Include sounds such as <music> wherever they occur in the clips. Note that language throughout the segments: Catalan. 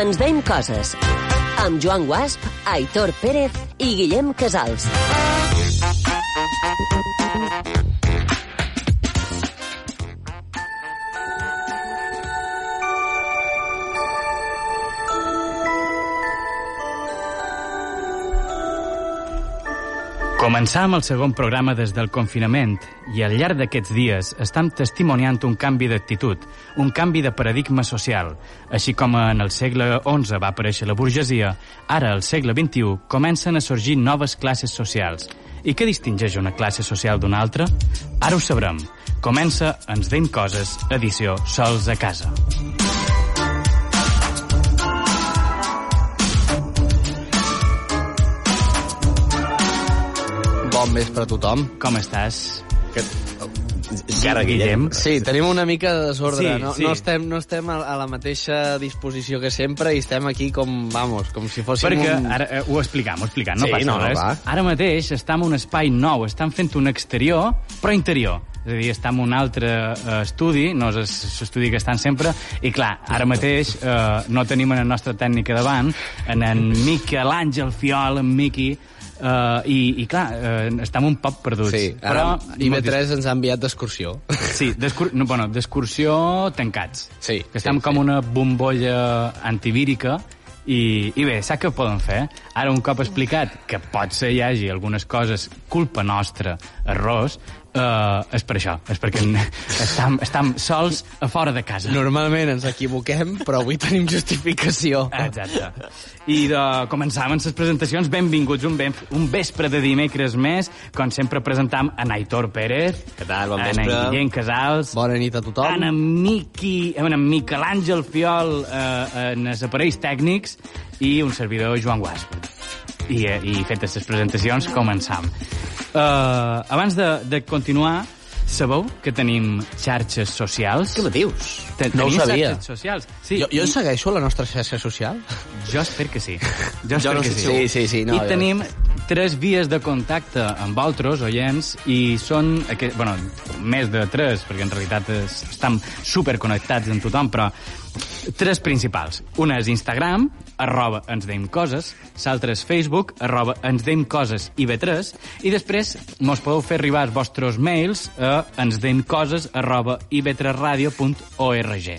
Ens veiem coses. Amb Joan Guasp, Aitor Pérez i Guillem Casals. Començam el segon programa des del confinament i al llarg d'aquests dies estem testimoniant un canvi d'actitud, un canvi de paradigma social. Així com en el segle XI va aparèixer la burgesia, ara al segle XXI comencen a sorgir noves classes socials. I què distingeix una classe social d'una altra? Ara ho sabrem. Comença Ens deim coses, edició Sols a casa. Bon vespre a tothom. Com estàs? Que... Encara, Guillem? Sí, tenim una mica de desordre. Sí, no, sí. no estem, no estem a, a la mateixa disposició que sempre i estem aquí com, vamos, com si fóssim Perquè, un... ara, eh, ho explicam, ho explicam, no Sí, passa no, no, res. va. Ara mateix estem en un espai nou, estem fent un exterior, però interior. És a dir, estem en un altre eh, estudi, no és l'estudi que estan sempre, i clar, ara mateix eh, no tenim en la nostra tècnica davant, en en Miquel Àngel Fiol, en Miqui, Uh, i, i clar, uh, estem un poc perduts. Sí, ara IB3 ens ha enviat d'excursió. <laughs> Sí, d'excur no, bueno, d'excursió tancats. Sí, Que estem sí, com sí. una bombolla antivírica i, i bé, saps què poden fer? Ara, un cop explicat que pot ser hi hagi algunes coses culpa nostra, errors, uh, és per això, és perquè <laughs> estem, estem sols a fora de casa. Normalment ens equivoquem, però avui tenim justificació. Exacte. I de començar amb les presentacions, benvinguts un, ben, un vespre de dimecres més, com sempre presentam en Aitor Pérez, Què tal? Bon vespre. Guillem Casals, Bona nit a tothom. en Miqui, en en Miquel Àngel Fiol eh, en els aparells tècnics i un servidor Joan Guasp. I, i fetes les presentacions, començam. Uh, abans de, de continuar, sabeu que tenim xarxes socials? Què me dius? Te- No ho tenim sabia. xarxes socials. Sí, Jo, jo segueixo la nostra xarxa social? jo espero que sí. Jo, Jo espero no que sé sí. Sí, sí, sí, no, I jo- tenim tres vies de contacte amb altres oients i són, aquest, bueno, més de tres, perquè en realitat es, estan superconnectats amb tothom, però tres principals. Una és Instagram, arroba ens deim coses, l'altra és Facebook, arroba ens deim coses i B3, i després mos podeu fer arribar els vostres mails a ens deim coses arroba ib3radio.org.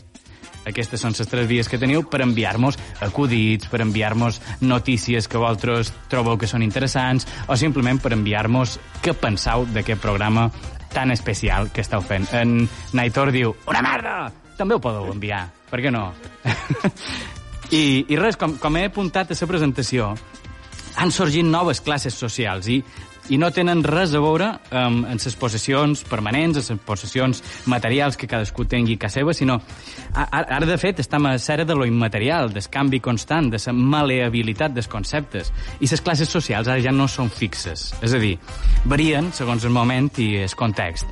Aquestes són les tres vies que teniu per enviar-nos acudits, per enviar-nos notícies que vosaltres trobeu que són interessants o simplement per enviar-nos què penseu d'aquest programa tan especial que esteu fent. En Naitor diu, una merda! També ho podeu enviar, per què no? I, I res, com, com he apuntat a la presentació, han sorgit noves classes socials i, i no tenen res a veure en les possessions permanents, en les possessions materials que cadascú tingui casa seva, sinó a- a- ara, de fet, estem a l'era de lo immaterial, del canvi constant, de la maleabilitat dels conceptes. I les classes socials ara ja no són fixes. És a dir, varien segons el moment i el context.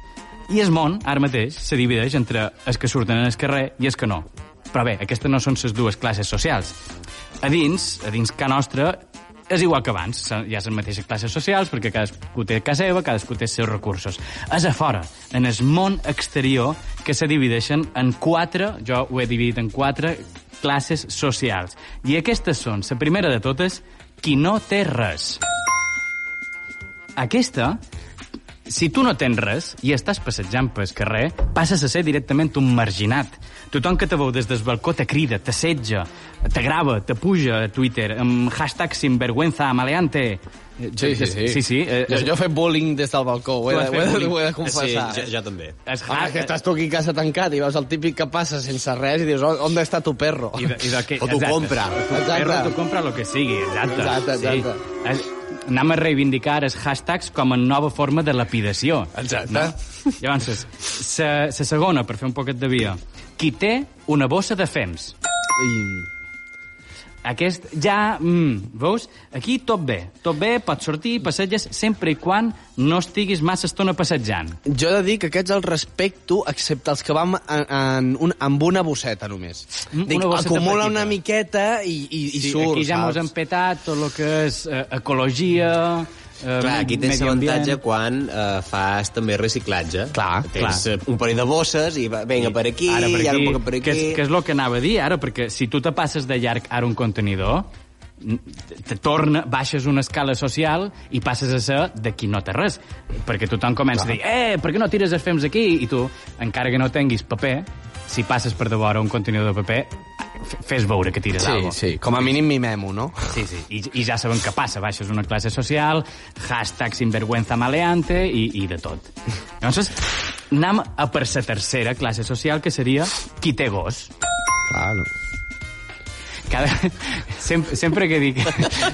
I el món, ara mateix, se divideix entre els que surten al carrer i els que no. Però bé, aquestes no són les dues classes socials. A dins, a dins ca nostra, és igual que abans. Hi ha les mateixes classes socials perquè cadascú té casa seva, cadascú té els seus recursos. És a fora, en el món exterior, que se divideixen en quatre, jo ho he dividit en quatre, classes socials. I aquestes són, la primera de totes, qui no té res. Aquesta, si tu no tens res i estàs passejant pel carrer, passes a ser directament un marginat. Tothom que te veu des del balcó te crida, t'assetja, te grava, te puja a Twitter amb hashtag sinvergüenza maleante. Sí, sí, sí. Sí, sí. eh, Jo, jo he fet bullying des del balcó, ho he, Tu de, has ho he, de, ho he de Sí, confessar. jo, jo també. es Home, que estàs tu aquí a casa tancat i veus el típic que passa sense res i dius, "On- on està tu perro? I de, i de que, O tu exacte. compra. Tu Exacte. perro, tu compra lo que sigui, exacte. Exacte, exacte. Sí. Es, anem a reivindicar els hashtags com a nova forma de lapidació. Exacte. No? Llavors, la segona, per fer un poquet de via. Qui té una bossa de fems. I... Aquest ja... Mm, veus? Aquí tot bé. Tot bé, pots sortir, passeges, sempre i quan no estiguis massa estona passejant. Jo he de dir que aquests els respecto, excepte els que vam en, en un, amb una bosseta només. Mm, Dic, una bosseta acumula petita. una miqueta i, i, i sí, surt, aquí ja mos hem petat tot el que és eh, ecologia, eh, Clar, aquí tens avantatge quan eh, fas també reciclatge. Clar, tens clar. un parell de bosses i va, vinga per aquí, ara per i ara aquí, un poc per aquí... Que és, que és el que anava a dir ara, perquè si tu te passes de llarg ara un contenidor, te- torna, baixes una escala social i passes a ser de qui no té res. Perquè tothom comença a dir, eh, per què no tires els fems aquí? I tu, encara que no tinguis paper, si passes per devora un contenidor de paper, fes veure que tires Sí, alguna sí, com a mínim mimem-ho, no? Sí, sí, I, i ja sabem què passa. Baixes una classe social, hashtag sinvergüenza maleante i, i de tot. Llavors, anem a per la tercera classe social, que seria qui té gos. Claro. Cada... Sempre, sempre que dic...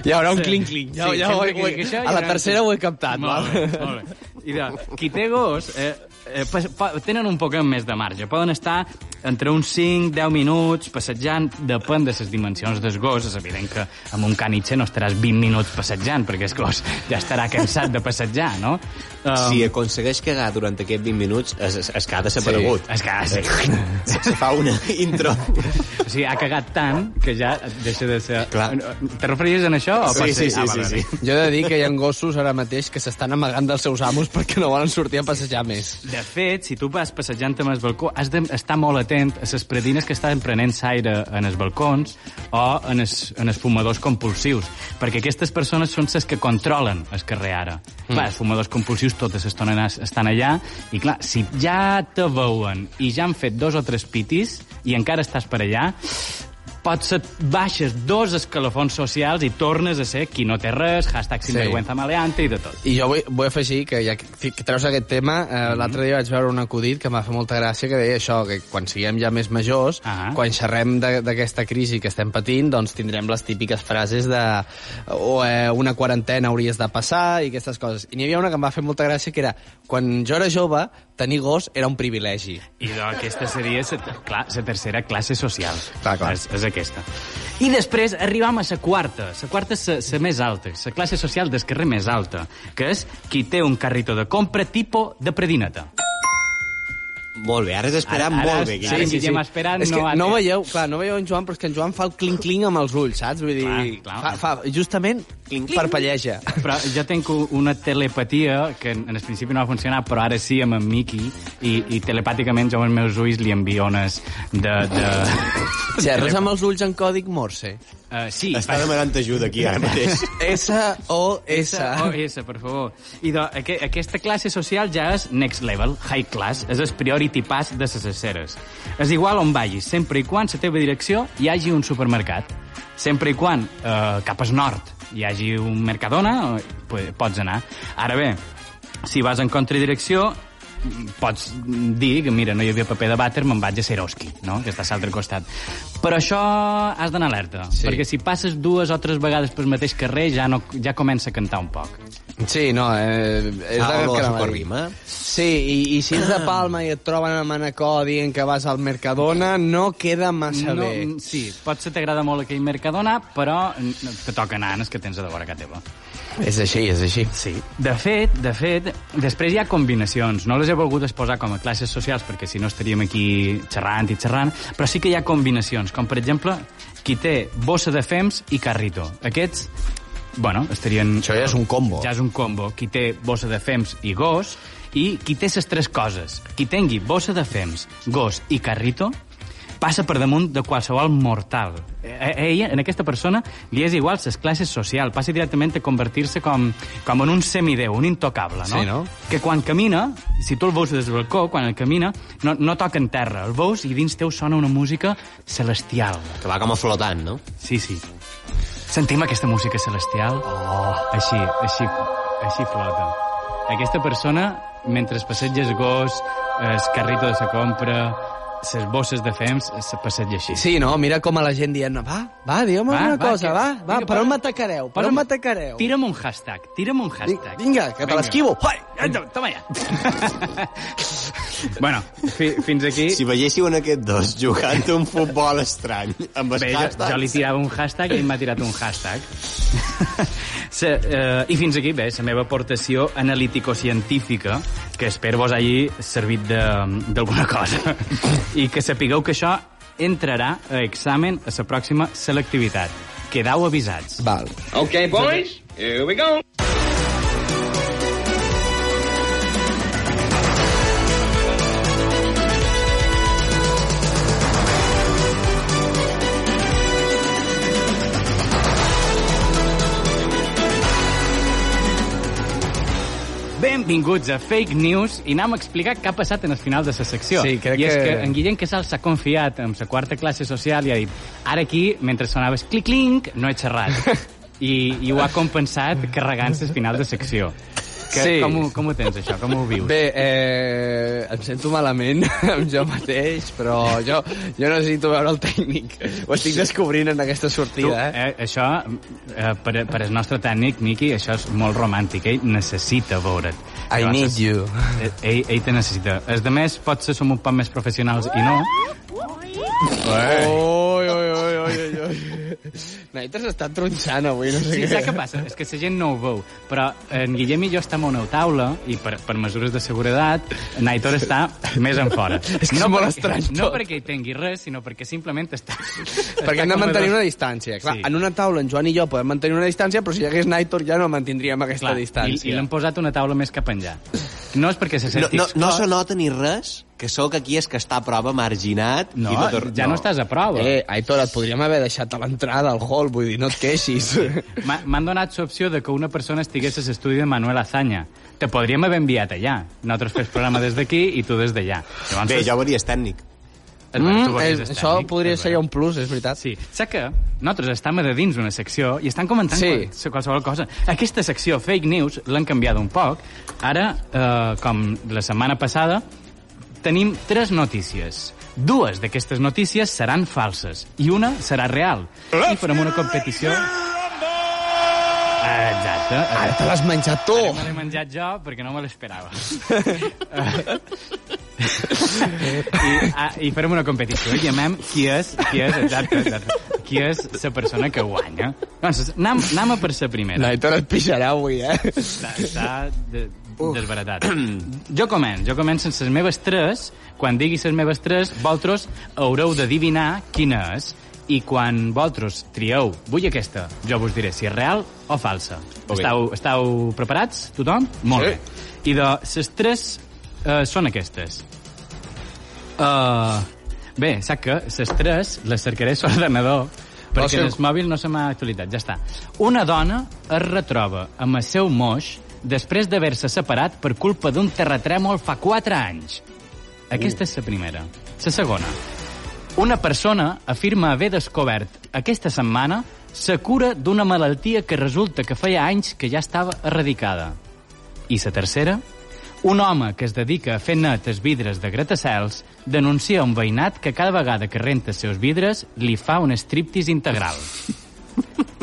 Hi haurà un clink-clink. Ja, Sí, ja ho, he- que ho, he- hi a la tercera ho he captat, Molt val? bé, molt bé. I de, qui té gos eh, eh, tenen un poc més de marge. Poden estar entre uns 5-10 minuts passejant, depèn de les dimensions del gos. És evident que amb un canitxe no estaràs 20 minuts passejant, perquè el gos ja estarà cansat de passejar, no? Um, Si aconsegueix cagar durant aquests 20 minuts, es, es, es queda desaparegut. És que, sí. Se, se fa una intro. O sigui, ha cagat tant que ja deixa de ser... Clar. Te referies a això? O Sí, sí, ser? Ah, sí, sí, sí. Jo he de dir que hi ha gossos ara mateix que s'estan amagant dels seus amos perquè no volen sortir a passejar més. De fet, si tu vas passejant amb el balcó, has d'estar molt atent a les predines que estan prenent aire en els balcons o en els, en els fumadors compulsius, perquè aquestes persones són les que controlen el carrer ara. Mm. Clar, els fumadors compulsius tota l'estona es- estan allà, i clar, si ja te veuen i ja han fet dos o tres pitis i encara estàs per allà, pots ser, baixes dos escalafons socials i tornes a ser qui no té res, hashtag sinvergüenza maleante i de tot. I jo vull, vull afegir que ja que treus aquest tema, eh, l'altre dia vaig veure un acudit que m'ha fet molta gràcia que deia això, que quan siguem ja més majors, Ah. quan xerrem d'aquesta crisi que estem patint, doncs tindrem les típiques frases de o, eh, una quarantena hauries de passar i aquestes coses. I n'hi havia una que em va fer molta gràcia que era quan jo era jove, tenir gos era un privilegi. I doncs aquesta seria la, clar, la tercera classe social. Clar, clar. És, és aquesta. I després arribam a la quarta. La quarta és la més alta, la classe social carrer més alta, que és qui té un carrito de compra tipo de predineta. Molt bé, ara has esperat Ara- ara molt bé. sí, Guillem. sí, Guillem esperant és no que no tret. veieu, clar, no veieu en Joan, però és que en Joan fa el clink-clink amb els ulls, saps? Vull dir, Clar, clar. Fa, fa justament Clink-clink. parpelleja. Però jo tinc una telepatia que en en el principi no va funcionar, però ara sí amb en Miqui, i, i telepàticament jo amb els meus ulls li envio ones de... de... <laughs> Xerres amb els ulls en còdic Morse. Uh, sí, Està demanant ajuda aquí ara mateix. <laughs> S-O-S. Oh, S, per favor. I de, aqu aquesta classe social ja és next level, high class, és el priority pass de les esceres. És igual on vagis, sempre i quan la teva direcció hi hagi un supermercat. Sempre i quan eh, cap al nord hi hagi un Mercadona, eh, pots anar. Ara bé, si vas en contradirecció, pots dir que, mira, no hi havia paper de vàter, me'n vaig a Seroski, no?, que està a l'altre costat. Però això has d'anar alerta, Sí. perquè si passes dues o tres vegades pel mateix carrer ja, no, ja comença a cantar un poc. Sí, no, eh, és Ah, que a anava a dir. socorrima. Sí, i, i si ets de <clears throat> Palma i et troben a Manacor dient que vas al Mercadona, no queda massa no, bé. Sí, potser t'agrada molt aquell Mercadona, però te toca els que tens a vora a casa teva. És així, és així. Sí. De fet, de fet, després hi ha combinacions. No les he volgut exposar com a classes socials, perquè si no estaríem aquí xerrant i xerrant, però sí que hi ha combinacions, com per exemple, qui té bossa de fems i carrito. Aquests, bueno, estarien... Això ja és un combo. Ja és un combo. Qui té bossa de fems i gos, i qui té les tres coses. Qui tingui bossa de fems, gos i carrito, passa per damunt de qualsevol mortal. A a ella, en aquesta persona, li és igual les classes social, passa directament a convertir-se com, com en un semideu, un intocable, no? Sí, no? Que quan camina, si tu el veus des del balcó, quan el camina, no, no toca en terra, el veus i dins teu sona una música celestial. Que va com a flotant, no? Sí, sí. Sentim aquesta música celestial? Oh. Així, així, així flota. Aquesta persona, mentre passeja el gos, el carrito de la compra, les bosses de fems, se passeja així. Sí, no? Mira com a la gent dient, va, va, digue'm una va, cosa, que- va, va, vinga, per on m'atacareu? Per on m'atacareu? Tira'm un hashtag, tira'm un hashtag. Vinga, que te l'esquivo. Toma ja. <laughs> bueno, fi, fins aquí... Si veiéssiu en aquests dos jugant un futbol estrany amb els Bé, jo, hashtags... jo li tirava un hashtag i ell m'ha tirat un hashtag. <laughs> se, uh, I fins aquí, bé, la meva aportació analítico-científica, que espero vos hagi servit de- d'alguna cosa. <laughs> I que sapigueu que això entrarà a examen a la pròxima selectivitat. Quedau avisats. Val. Okay, boys, here we go. Benvinguts a Fake News i anem a explicar què ha passat en el final de la secció. Sí, crec I és que- que en Guillem Casal s'ha confiat en la quarta classe social i ha dit ara aquí, mentre sonaves clic-clinc, no he xerrat. <laughs> I, I ho ha compensat carregant-se al final de secció. Que, Sí. com, ho, com ho tens, això? Com ho vius? Bé, eh, em sento malament <laughs> amb jo mateix, però jo, jo necessito veure el tècnic. Ho estic descobrint en aquesta Tu, sortida, eh? eh, això, eh, per, per el nostre tècnic, Miqui, això és molt romàntic. Ell necessita veure't. I need you. eh, Ell, ell te necessita. Els de més, potser som un poc més professionals i no. Oi, oi, oi, oi, oi, oi. Naites està tronxant avui, no sé Sí, què. saps què passa? És que la gent no ho veu. Però en Guillem i jo estem a una taula i per, per mesures de seguretat, Naitor està més en fora. <laughs> És que és molt estrany No tot. perquè hi tingui res, sinó perquè simplement està... Perquè hem de mantenir una distància. Clar, Sí. en una taula en Joan i jo podem mantenir una distància, però si hi hagués Naitor ja no mantindríem aquesta Clar, i, distància. i l'hem posat una taula més cap enllà. No és perquè se No, senti no, no exclòs. se nota ni res que sóc aquí és que està a prova marginat. No, i tot... ja no. estàs a prova. Eh, Aitor, et podríem haver deixat a l'entrada al hall, vull dir, no et queixis. <laughs> M'ha- M'han donat l'opció de que una persona estigués a l'estudi de Manuel Azaña. Te podríem haver enviat allà. Nosaltres fes programa des d'aquí i tu des d'allà. Llavors, Bé, jo veuries tècnic. és veritat, tu Mm, volies és, això tècnic, podria ser un plus, és veritat. Sí. Saps que nosaltres estem a de dins una secció i estan comentant Sí. qual- qualsevol cosa. Aquesta secció, Fake News, l'han canviat un poc. Ara, eh, com la setmana passada, tenim tres notícies. Dues d'aquestes notícies seran falses i una serà real. I farem una competició... Exacte. Ara te l'has menjat tu! Me l'he menjat jo perquè no me l'esperava. <laughs> I, ah, I farem una competició i llamem qui és, qui és, exacte, exacte, qui és la persona que guanya. Doncs anem, anem a per la primera. Naitor et pixarà avui, eh? Està, està de, desbaratat. <clears throat> Jo començo, jo començo amb les meves tres. Quan digui les meves tres, vosaltres haureu d'adivinar quina és. I quan vosaltres trieu, vull aquesta, jo vos diré si és real o falsa. Ok. Estau, estau preparats, tothom? Molt Sí. bé. I de les tres eh, són aquestes. Uh, bé, sap que les tres les cercaré a l'ordenador perquè el mòbil no se m'ha actualitzat. Ja està. Una dona es retroba amb el seu moix després d'haver-se separat per culpa d'un terratrèmol fa 4 anys. Aquesta és la primera. La segona. Una persona afirma haver descobert aquesta setmana la cura d'una malaltia que resulta que feia anys que ja estava erradicada. I la tercera? Un home que es dedica a fer net els vidres de gratacels denuncia un veïnat que cada vegada que renta els seus vidres li fa un striptease integral. <laughs>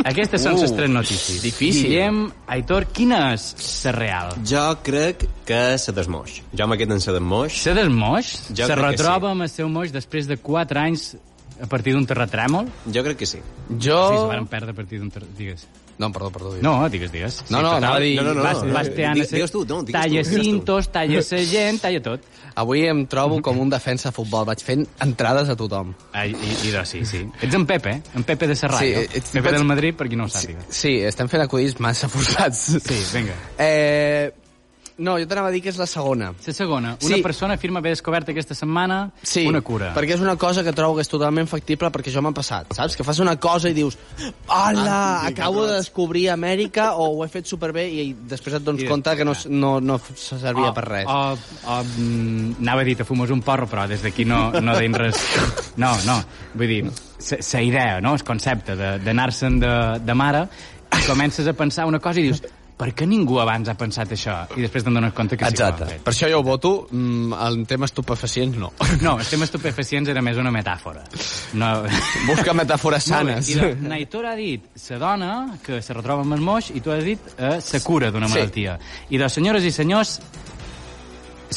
Aquestes són Uh, les tres notícies. difícil. Guillem, Aitor, quina és la real? Jo crec que se desmoix. Jo me quedo en se desmoix. Se del moix? Jo se retroba sí. amb el seu moix després de 4 anys a partir d'un terratrèmol? Jo crec que sí. Jo... Sí, se van perdre a partir d'un terratrèmol. Digues. No, perdó, perdó. digues. No, digues, digues. No, no, total, anava a dir- No, no, no. Vas, no. vas teant... Di- Digues tu, no, digues tu, talla tu. cintos, talla <laughs> la gent, talla tot. Avui em trobo com un defensa de futbol. Vaig fent entrades a tothom. Ah, i, i, doncs, sí, sí. Ets en Pepe, en Pepe de Serrallo. Sí, Sí, ets- Pepe vaig- del Madrid, per qui no ho sàpiga. Sí, estem fent acudits massa <laughs> forçats. Sí, vinga. Eh, no, jo t'anava a dir que és la segona. La segona, una Sí. persona afirma haver descobert aquesta setmana Sí, una cura. perquè és una cosa que trobo que és totalment factible perquè jo m'ha passat, saps? Que fas una cosa i dius hola, Ah, acabo de descobrir Amèrica o ho he fet superbé i després et dones I- compte que no, no, no servia O- per res. O, o, mm, anava a dir, te fumes un porro, però des d'aquí no, no deim res. No, no, vull dir, la idea, no? el concepte de- d'anar-se'n de, de mare, i comences a pensar una cosa i dius, per què ningú abans ha pensat això? I després te'n dones compte que sí que ho Exacte. han fet. Per això jo ho voto, mm, en tema estupefacients no. <laughs> No, el tema estupefacients era més una metàfora. No... <laughs> Busca metàfores sanes. I la <laughs> Naitor ha dit la dona que se retroba amb el moix i tu has dit eh, la cura d'una Sí. malaltia. I de senyores i senyors,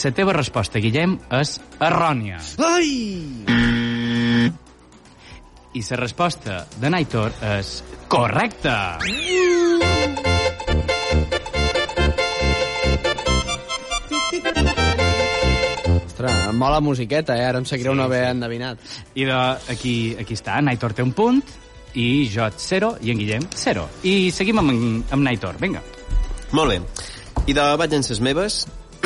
la teva resposta, Guillem, és errònia. Ai! I la resposta de Naitor és correcta. Ostres, em mola musiqueta, eh? Ara em sap greu Sí, no haver sí. endevinat. I de, aquí, aquí està, Naitor té un punt, i jo zero, i en Guillem zero. I seguim amb, amb Naitor, vinga. Molt bé. I de vaig en ses meves. <clears throat>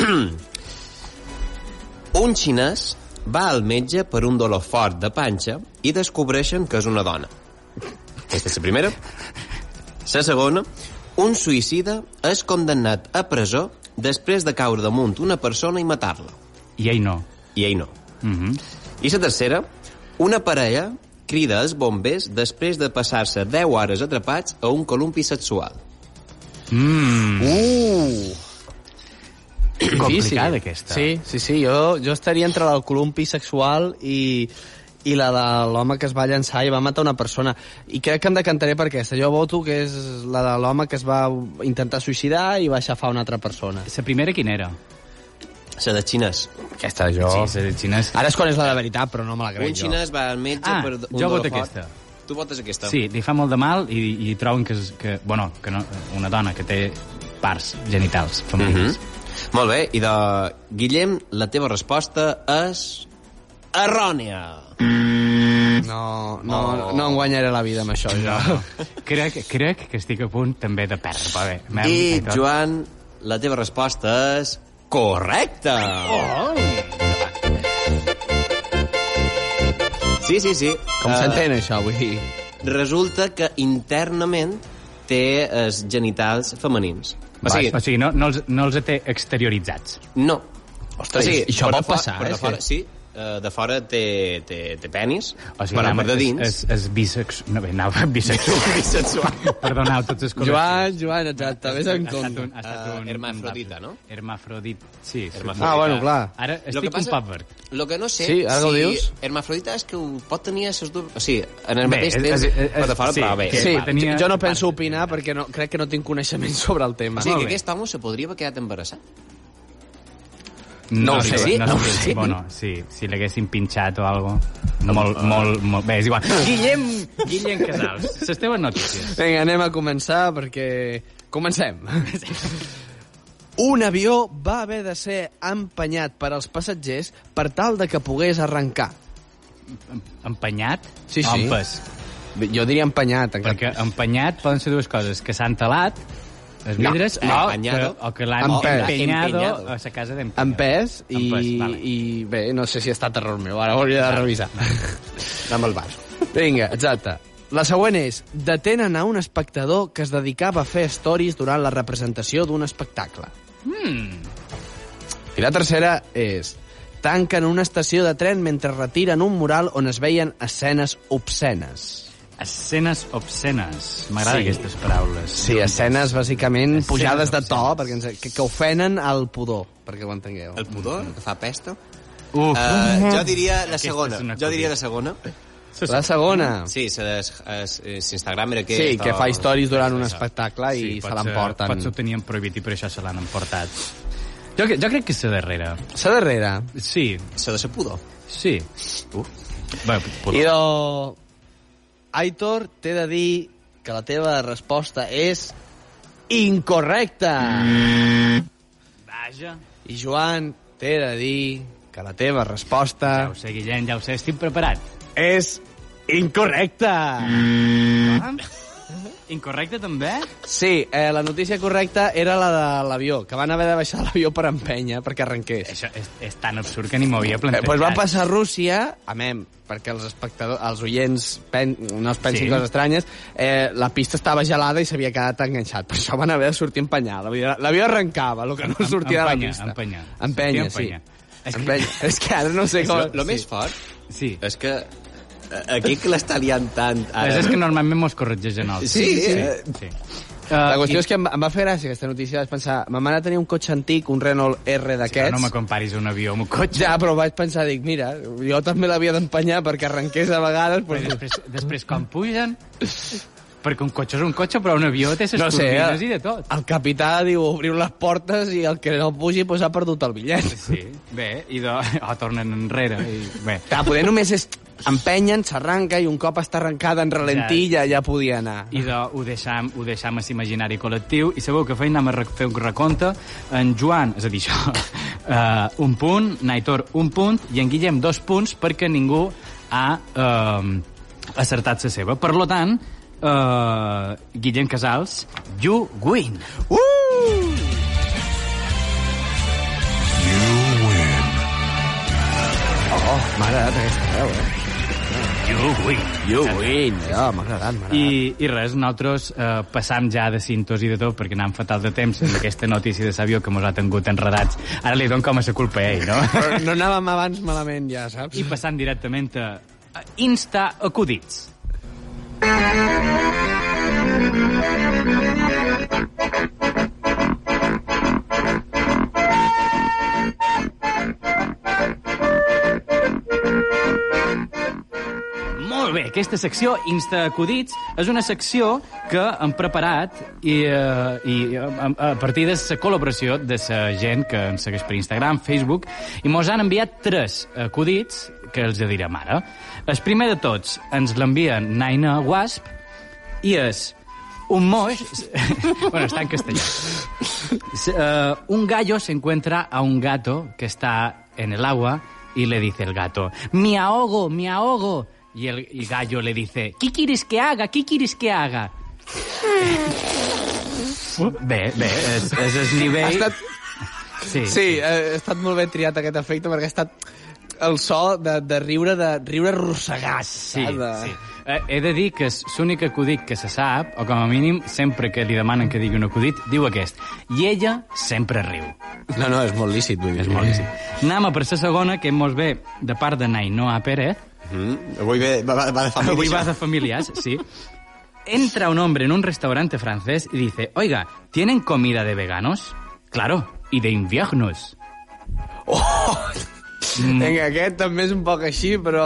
un xinès va al metge per un dolor fort de panxa i descobreixen que és una dona. Aquesta és la primera. La segona, un suïcida és condemnat a presó després de caure damunt una persona i matar-la. I ell no. I ell no. Mhm. I la tercera, una parella crida els bombers després de passar-se 10 hores atrapats a un columpi sexual. Mm. Uh! Complicada, aquesta. Sí, sí, sí. Jo, jo estaria entre el columpi sexual i, i la de l'home que es va llançar i va matar una persona. I crec que em decantaré per aquesta. Jo voto que és la de l'home que es va intentar suïcidar i va aixafar una altra persona. La primera quina era? La de xinès. Aquesta, jo... Sí, de xinès. Ara és quan és la de veritat, però no me la Un crec jo. xinès va al metge Ah, per un jo dolor voto fort. aquesta. Tu votes aquesta? Sí, li fa molt de mal i, i troben que, és- que, bueno, que no, una dona que té parts genitals femenines. Mhm. Molt bé, i de Guillem, la teva resposta és errònia. No, no, no em guanyaré la vida amb això, jo. No. <laughs> crec, crec que estic a punt també de perdre. Va bé, I. Joan, la teva resposta és correcta. Oh! Sí, sí, sí. Com Eh, s'entén, això, vull dir? Resulta que internament té els genitals femenins. O sigui, o sigui no, no, els, no els té exterioritzats. no. Ostres, o sigui, i això pot passar, per eh, fora, sí. Eh, de fora té, té, té penis, O sigui, però per de dins... És, és, és bisex... No, bé, anava <laughs> bisexual. <laughs> bisexual. Perdoneu tots els col·lectius. Joan, Joan, exacte, vés en Ha estat compte. un, ha estat un, hermafrodita, un no? Hermafrodit, sí. sí. Hermafrodita. Ah, bueno, clar. Ara Lo estic que passa- un pàverd. Lo que no sé, Sí, ara ho si dius? hermafrodita és que ho pot tenir a ses dues... O sigui, en el Bé, mateix és- temps, és- és- per de fora, sí, però bé. Sí, tenia- jo no penso opinar perquè no, crec que no tinc coneixement <laughs> sobre el tema. O sigui, que aquest home se podria haver quedat embarassat. No, ho sé, sé, no, no ho sé. Bueno, sí, si l'haguessin pinxat o algo. Molt, molt, molt... Bé, és igual. <laughs> Guillem, Guillem Casals, les teves notícies. Vinga, anem a començar perquè... Comencem. <laughs> Un avió va haver de ser empenyat per als passatgers per tal de que pogués arrencar. Empenyat? Sí, sí. empès? Jo diria empenyat. En Perquè empenyat poden ser dues coses, que s'han talat els No, vidres eh, o, que, empenyado. o que l'han empenyado Empenyado. a la casa d'empenyado. Empès i, Empès, vale. i bé, no sé si ha estat error meu, ara ho hauria de revisar. Amb el bar. Vinga, exacte. La següent és, detenen a un espectador que es dedicava a fer stories durant la representació d'un espectacle. Hmm. I la tercera és, tanquen una estació de tren mentre retiren un mural on es veien escenes obscenes. Escenes obscenes. M'agraden Sí. aquestes paraules. Sí, escenes bàsicament Escenes pujades de to, obscenes. perquè ens, que, que ofenen al pudor, perquè ho entengueu. El pudor, que fa pesta. Uf, Uh, jo diria la segona. Jo diria la segona. La segona. Sí, l'Instagram era que... Sí, que fa històries durant un espectacle i se l'emporten. Potser ho tenien prohibit i per això se l'han emportat. Jo, jo crec que és la darrera. La darrera. Sí, S'ha de ser pudor. sí. Uf. Bé, pudor. Idò... Aitor, t'he de dir que la teva resposta és incorrecta. Vaja. I Joan, t'he de dir que la teva resposta Ja ho sé, Guillem, ja ho sé, estic preparat. és incorrecta. Ah? Incorrecte, també? Sí, eh, la notícia correcta era la de l'avió, que van haver de baixar l'avió per empènyer perquè arrenqués. Això és, és tan absurd que ni m'ho havia Eh, plantejat. pues va passar a Rússia, amem, perquè els espectadors, els oients pen, no es pensin Sí. sí. coses estranyes, eh, la pista estava gelada i s'havia quedat enganxat. Per això van haver de sortir a empenyar. L'avió arrencava, el que no Em- sortia de la pista. empenya. Empenya, sí. empenya. És que- Empenya. És que ara no sé com... Lo, lo més fort Sí. és que eh, aquí que l'està liant tant... Ara... És que normalment mos corregeixen els. Sí, sí. eh, sí. La Uh, qüestió és que em, em va fer gràcia aquesta notícia, vaig pensar, ma mare tenia un cotxe antic, un Renault R Sí, d'aquests, no me comparis un avió amb un cotxe. ja, però vaig pensar, dic, mira, jo també l'havia d'empenyar perquè arrenqués a vegades, Però però... després, després quan pugen... <laughs> Perquè un cotxe és un cotxe, però un avió té les No sé, turbines eh? i de tot. El capità diu, obriu les portes i el que no pugi pues, ha perdut el bitllet. Sí, bé, i de... <laughs> oh, tornen enrere. I, bé, Clar, poder només és empenyen, s'arranca i un cop està arrencada en ralentí ja, ja podia anar. i de, ho deixam, ho deixam a l'imaginari col·lectiu i segur que feim anem a fer un recompte en Joan, és a dir, això <laughs> uh, un punt, Naitor un punt i en Guillem dos punts perquè ningú ha uh, acertat la seva per lo tant uh, Guillem Casals you win Uh! Oh, m'ha agradat aquesta veu, eh? you win. You win. Ja, m'ha agradat, m'ha agradat. I, I res, nosaltres eh, passam ja de cintos i de tot, perquè anem fatal de temps amb aquesta notícia de Sabio que mos ha tingut enredats. Ara li dono com a sa culpa a ell, no? Però no anàvem abans malament, ja, saps? I passant directament a Insta Acudits. Molt bé, aquesta secció, Insta Acudits, és una secció que hem preparat i, eh, i a, a partir de la col·laboració de la gent que ens segueix per Instagram, Facebook, i mos han enviat tres acudits que els direm ara. El primer de tots ens l'envia Naina Wasp i és un moix... <laughs> bueno, està en castellà. Eh, un gallo se encuentra a un gato que está en el agua y le dice el gato, me ahogo, me ahogo. Y el y gallo le dice, ¿qué quieres que haga? ¿Qué quieres que haga? bé, bé, és, és el Ha nivell... estat... Sí, Sí, ha estat molt ben triat aquest efecte perquè ha estat el so de, de riure de riure rossegat. Sí? De... sí. Eh, he de dir que és l'únic acudit que se sap, o com a mínim, sempre que li demanen que digui un acudit, diu aquest. I ella sempre riu. No, no, és molt lícit, vull dir. És molt lícit. Anem a per la segona, que mos ve de part de Nainoa Pérez. Mm, avui ve, va, va de família. Avui vas de familias, sí. Entra un hombre en un restaurante francés y dice, oiga, ¿tienen comida de veganos? Claro, y de inviernos. Mm. Vinga, aquest també és un poc així, però...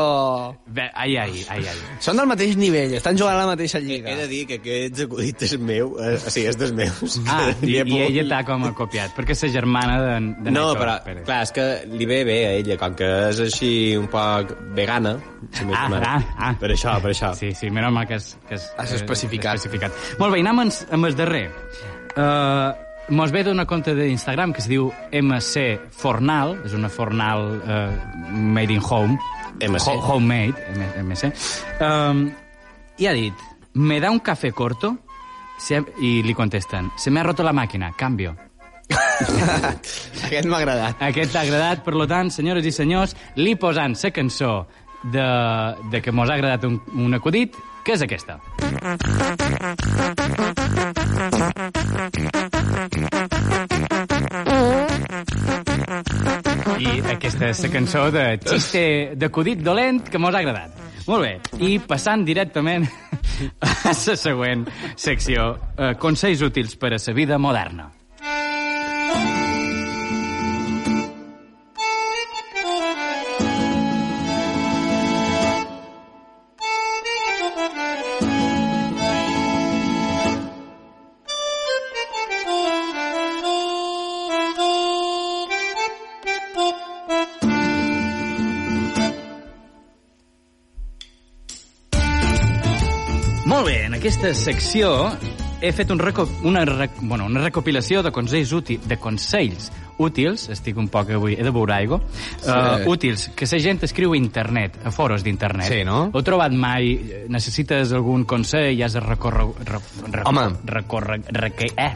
Bé, ai, ai, ai, ai. Són del mateix nivell, estan jugant a la mateixa lliga. He de dir que aquest acudit és meu, eh, o sigui, és dels meus. Ah, <laughs> i, i ella t'ha com a copiat, perquè és la germana de, de No, Nacho però, Pérez. clar, és que li ve bé a ella, com que és així un poc vegana. si Ah, ah, ah. Per això, per això. Sí, sí, menys mal que és... Que és Has eh, especificat. especificat. Molt bé, anem amb, amb el darrer. Uh, mos ve d'una compte d'Instagram que es diu MC Fornal, és una Fornal uh, made in home. MC. Ho, homemade, MC. Um, I ha dit, ¿me da un café corto? Se, I li contesten, se me ha roto la màquina, cambio. <laughs> Aquest m'ha agradat. Aquest t'ha agradat, per lo tant, senyores i senyors, li posant la cançó de, de que mos ha agradat un, un acudit, que és aquesta. I aquesta és la cançó de xiste d'acudit dolent que mos ha agradat. Molt bé, i passant directament a la següent secció, eh, consells útils per a la vida moderna. Aquesta secció he fet un reco una, rec bueno, una recopilació de consells, útils, de consells útils, estic un poc avui, he de beure aigua, sí. uh, útils, que la gent escriu a internet, a foros d'internet. Sí, no? Ho he trobat mai? Necessites algun consell? Has de recórrer... Re, re, Home. Recórrer... Reque, eh,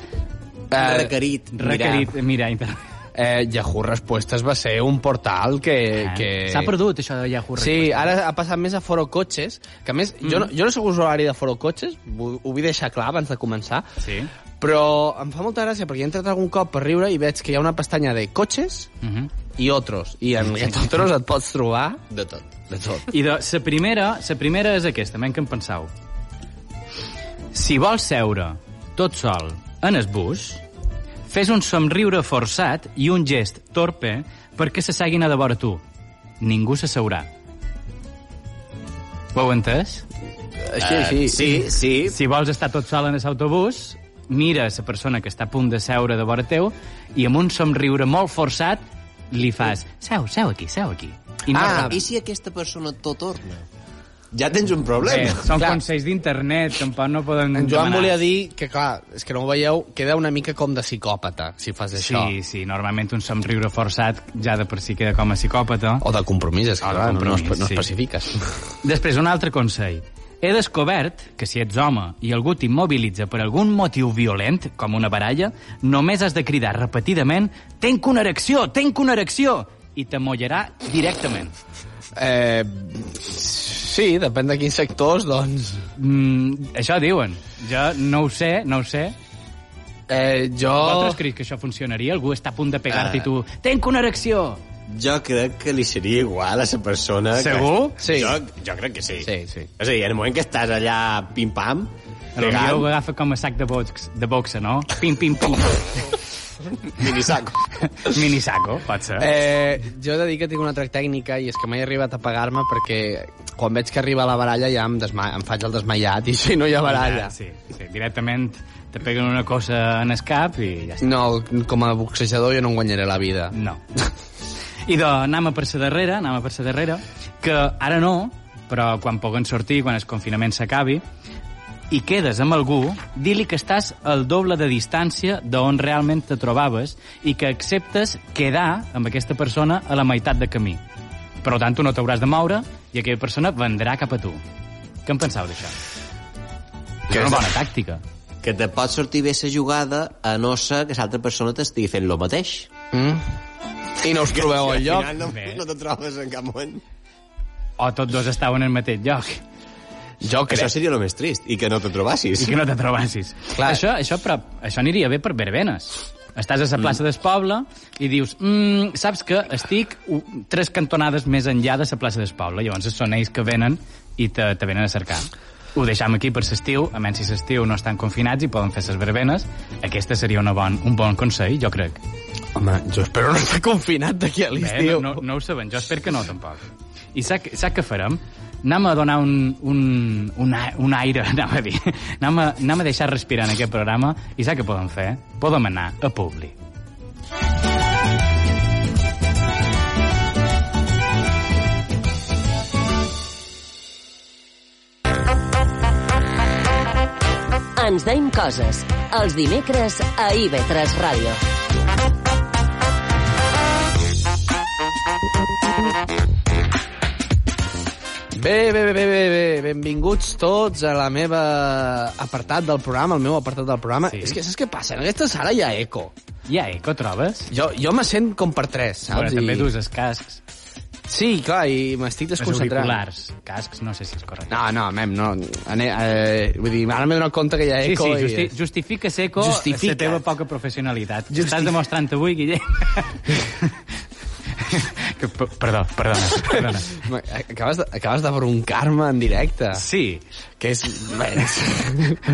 Eh, requerit. requerit, mira, internet. Eh, Yahoo Respuestes va ser un portal que... Eh, que... S'ha perdut, això de Yahoo Sí, Respostes. ara ha passat més a Foro Cotxes, que a més, mm. jo, no, jo no soc usuari de Foro Cotxes, ho, ho vull deixar clar abans de començar, Sí. però em fa molta gràcia perquè he entrat algun cop per riure i veig que hi ha una pestanya de cotxes Uh -huh. i otros, i en aquests otros et pots trobar De tot. de tot. I de, la primera, la primera és aquesta, menys que en penseu. Si vols seure tot sol en el bus, fes un somriure forçat i un gest torpe perquè se seguin a de vora tu. Ningú s'asseurà. Ho heu entès? Així, Eh, així. sí, sí. Si vols estar tot sol en l'autobús, mira la persona que està a punt de seure de vora teu i amb un somriure molt forçat li fas seu, seu aquí, seu aquí. I no Ah, I si aquesta persona tot torna? Ja tens un Bé, problema. són Clar. consells d'internet, tampoc no poden En Joan demanar. volia dir que, clar, és que no ho veieu, queda una mica com de psicòpata, si fas això. Sí, sí, normalment un somriure forçat ja de per si queda com a psicòpata. O de compromís, és que clar, no, no, compromís, es- no sí. especifiques. Després, un altre consell. He descobert que si ets home i algú t'immobilitza per algun motiu violent, com una baralla, només has de cridar repetidament «Tenc una erecció! Tenc una erecció!» i t'amollarà directament. Eh, Sí, depèn de quins sectors, doncs... Mm, això diuen. Jo no ho sé, no ho sé. Eh, jo... Vosaltres creus que això funcionaria? Algú està a punt de pegar-te i tu... Tenc una erecció! Jo crec que li seria igual a la persona... Segur? Que... Sí. Jo, jo crec que sí. Sí, sí. És a dir, en el moment que estàs allà pim-pam, millor ho agafa com a sac de, box, de boxa, no? Pim, pim, pim. <laughs> minisaco. <laughs> Minisaco, pot ser. Eh, jo he de dir que tinc una altra tècnica i és que mai he arribat a pagar-me perquè quan veig que arriba la baralla ja em, desma em faig el desmaiat i si no hi ha baralla. Sí, sí, directament te peguen una cosa en el cap i ja està. No, com a boxejador jo no em guanyaré la vida. No. I de, anem a per la darrera, anem a per la darrera, que ara no, però quan puguen sortir, quan el confinament s'acabi, i quedes amb algú, di-li que estàs al doble de distància d'on realment te trobaves i que acceptes quedar amb aquesta persona a la meitat de camí. Per tant, tu no t'hauràs de moure i aquella persona vendrà cap a tu. Què en penseu d'això? Que és una bona tàctica. Que te pot sortir bé la jugada a no ser que l'altra persona t'estigui fent lo mateix. Mm? I no us trobeu al lloc? Al final no, no te trobes en cap moment. O tots dos estaven en el mateix lloc. Jo Això crec. seria el més trist, i que no te trobassis. I que no te trobassis. Clar. Això, això, però, això aniria bé per verbenes. Estàs a la plaça del poble i dius, mm, saps que estic tres cantonades més enllà de la plaça del poble. Llavors són ells que venen i te, te venen a cercar. Ho deixam aquí per l'estiu, a menys si l'estiu no estan confinats i poden fer les verbenes. Aquesta seria una bon, un bon consell, jo crec. Home, jo espero no estar confinat d'aquí a l'estiu. no, no, no ho sabem, jo espero que no, tampoc. I sap, sap què farem? Anem a donar un, un, un, un aire, <laughs> anem a dir. Anem a, anem a deixar respirar en aquest programa i sap què podem fer? Podem anar a Publi. Ens deim coses. Els dimecres a IB3 Ràdio. Bé, bé, bé, bé, bé, bé, benvinguts tots a la meva apartat del programa, el meu apartat del programa. Sí. És que saps què passa? En aquesta sala hi ha eco. Ja, eco, trobes? Jo, jo me sent com per tres, Però saps? també I- dus els cascs, Sí, clar, i m'estic els desconcentrant. auriculars. Cascs, no sé si és correcte. No, no, mem, no. Ane, eh, vull dir, ara m'he donat compte que hi ha Sí, eco sí, i... justi justifica seco Justifica. la teva poca professionalitat. Justi- Estàs demostrant avui, Guillem. <laughs> que, perdó, perdona, perdona. Acabes de, acabes de broncar-me en directe. Sí, Que és...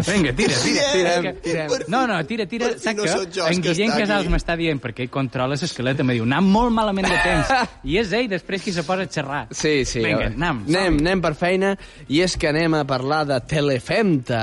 Vinga, tira, tira. Tirem, tira. tirem. No, no, tira, tira. Per Saps no que en que Guillem està Casals m'està dient perquè ell controla l'esquelet, me diu, anem molt malament de temps. <laughs> I és ell després qui se posa a xerrar. Sí, sí. Vinga, anem. anem, anem per feina i és que anem a parlar de Telefemta,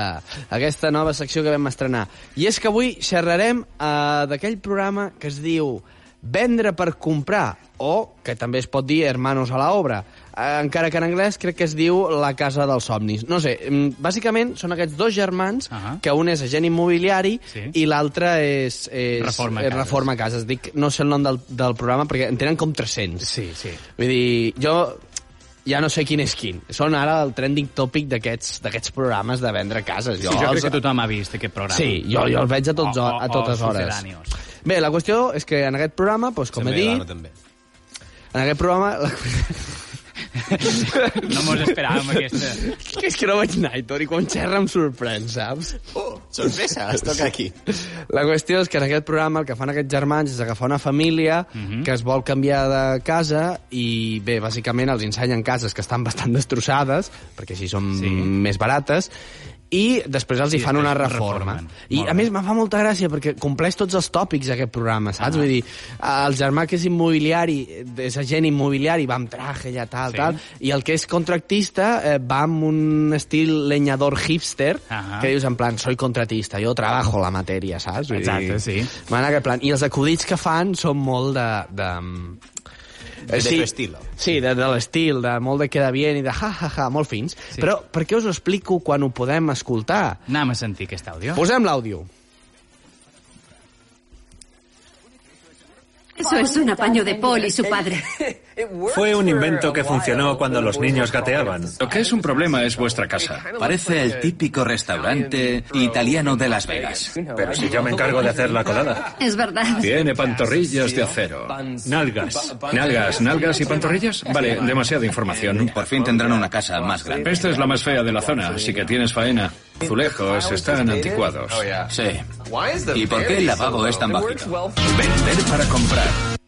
aquesta nova secció que vam estrenar. I és que avui xerrarem uh, d'aquell programa que es diu Vendre per comprar, o, que també es pot dir Hermanos a la obra, uh, encara que en anglès crec que es diu La casa dels somnis. No sé, mm, bàsicament són aquests dos germans, Ahà. que un és agent immobiliari Sí. i l'altre és, és... Reforma Cases. Reforma Cases. Dic, no sé el nom del, del programa perquè en tenen com 300. Sí, sí. Vull dir, jo ja no sé quin és quin. Són ara el trending topic d'aquests programes de vendre cases. Sí, jo crec els- que tothom ha vist aquest programa. Sí, jo, jo el veig a, tots, O- a o- totes o hores. Bé, la qüestió és que en aquest programa, doncs, com La he dit, també. En aquest programa... La... No mos esperàvem <laughs> aquesta... que és que no veig Nightor i quan xerra em sorprèn, saps? Oh, sorpresa, es toca aquí. La qüestió és que en aquest programa el que fan aquests germans és agafar una família Mhm. que es vol canviar de casa i, bé, bàsicament els ensenyen cases que estan bastant destrossades, perquè així són Sí. més barates, i després els hi I fan una reforma. reformen. I, Molt a més, em fa molta gràcia perquè compleix tots els tòpics aquest programa, saps? Ah. Vull dir, el germà que és immobiliari, és agent immobiliari, va amb traje, ja tal, Sí. tal, i el que és contractista eh, va amb un estil leñador hipster, Ahà. que dius en plan, soy contratista, jo trabajo la matèria, saps? Vull Exacte, sí. Va en aquest plan. I els acudits que fan són molt de... de De tu estilo. Sí, de, de l'estil, de molt de queda bien i de ja, ja, ja, molt fins. Sí. Però per què us ho explico quan ho podem escoltar? Anem a sentir aquest àudio. Posem l'àudio. Eso es un apaño de Paul y su padre. Fue un invento que funcionó cuando los niños gateaban. Lo que es un problema es vuestra casa. Parece el típico restaurante italiano de Las Vegas. Pero si yo me encargo de hacer la colada. Es verdad. Tiene pantorrillas de acero. Nalgas. ¿Nalgas, nalgas y pantorrillas? Vale, demasiada información. Por fin tendrán una casa más grande. Esta es la más fea de la zona, así que tienes faena. Azulejos están anticuados. Sí. ¿Y por qué el lavabo es tan bajito? Vender para comprar.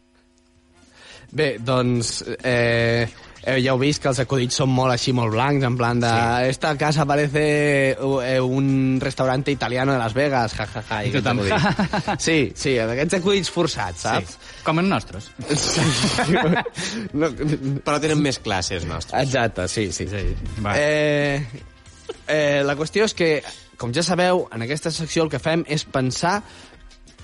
Bé, doncs... Eh, eh, ja heu vist que els acudits són molt així, molt blancs, en plan de... Sí. Esta casa parece eh, un restaurante italiano de Las Vegas, ja, ja, ja. I Tothom. <laughs> Sí, sí, aquests acudits forçats, saps? Sí, com els nostres. <laughs> no, Però tenen més classes, nostres. Exacte, sí, sí. sí. Va. Eh, eh, la qüestió és que, com ja sabeu, en aquesta secció el que fem és pensar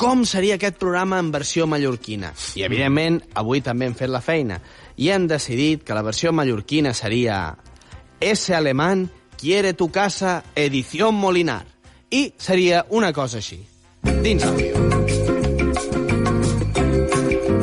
com seria aquest programa en versió mallorquina. I, evidentment, avui també hem fet la feina. I hem decidit que la versió mallorquina seria Ese alemán quiere tu casa, edición Molinar. I seria una cosa així. Dins l'àudio.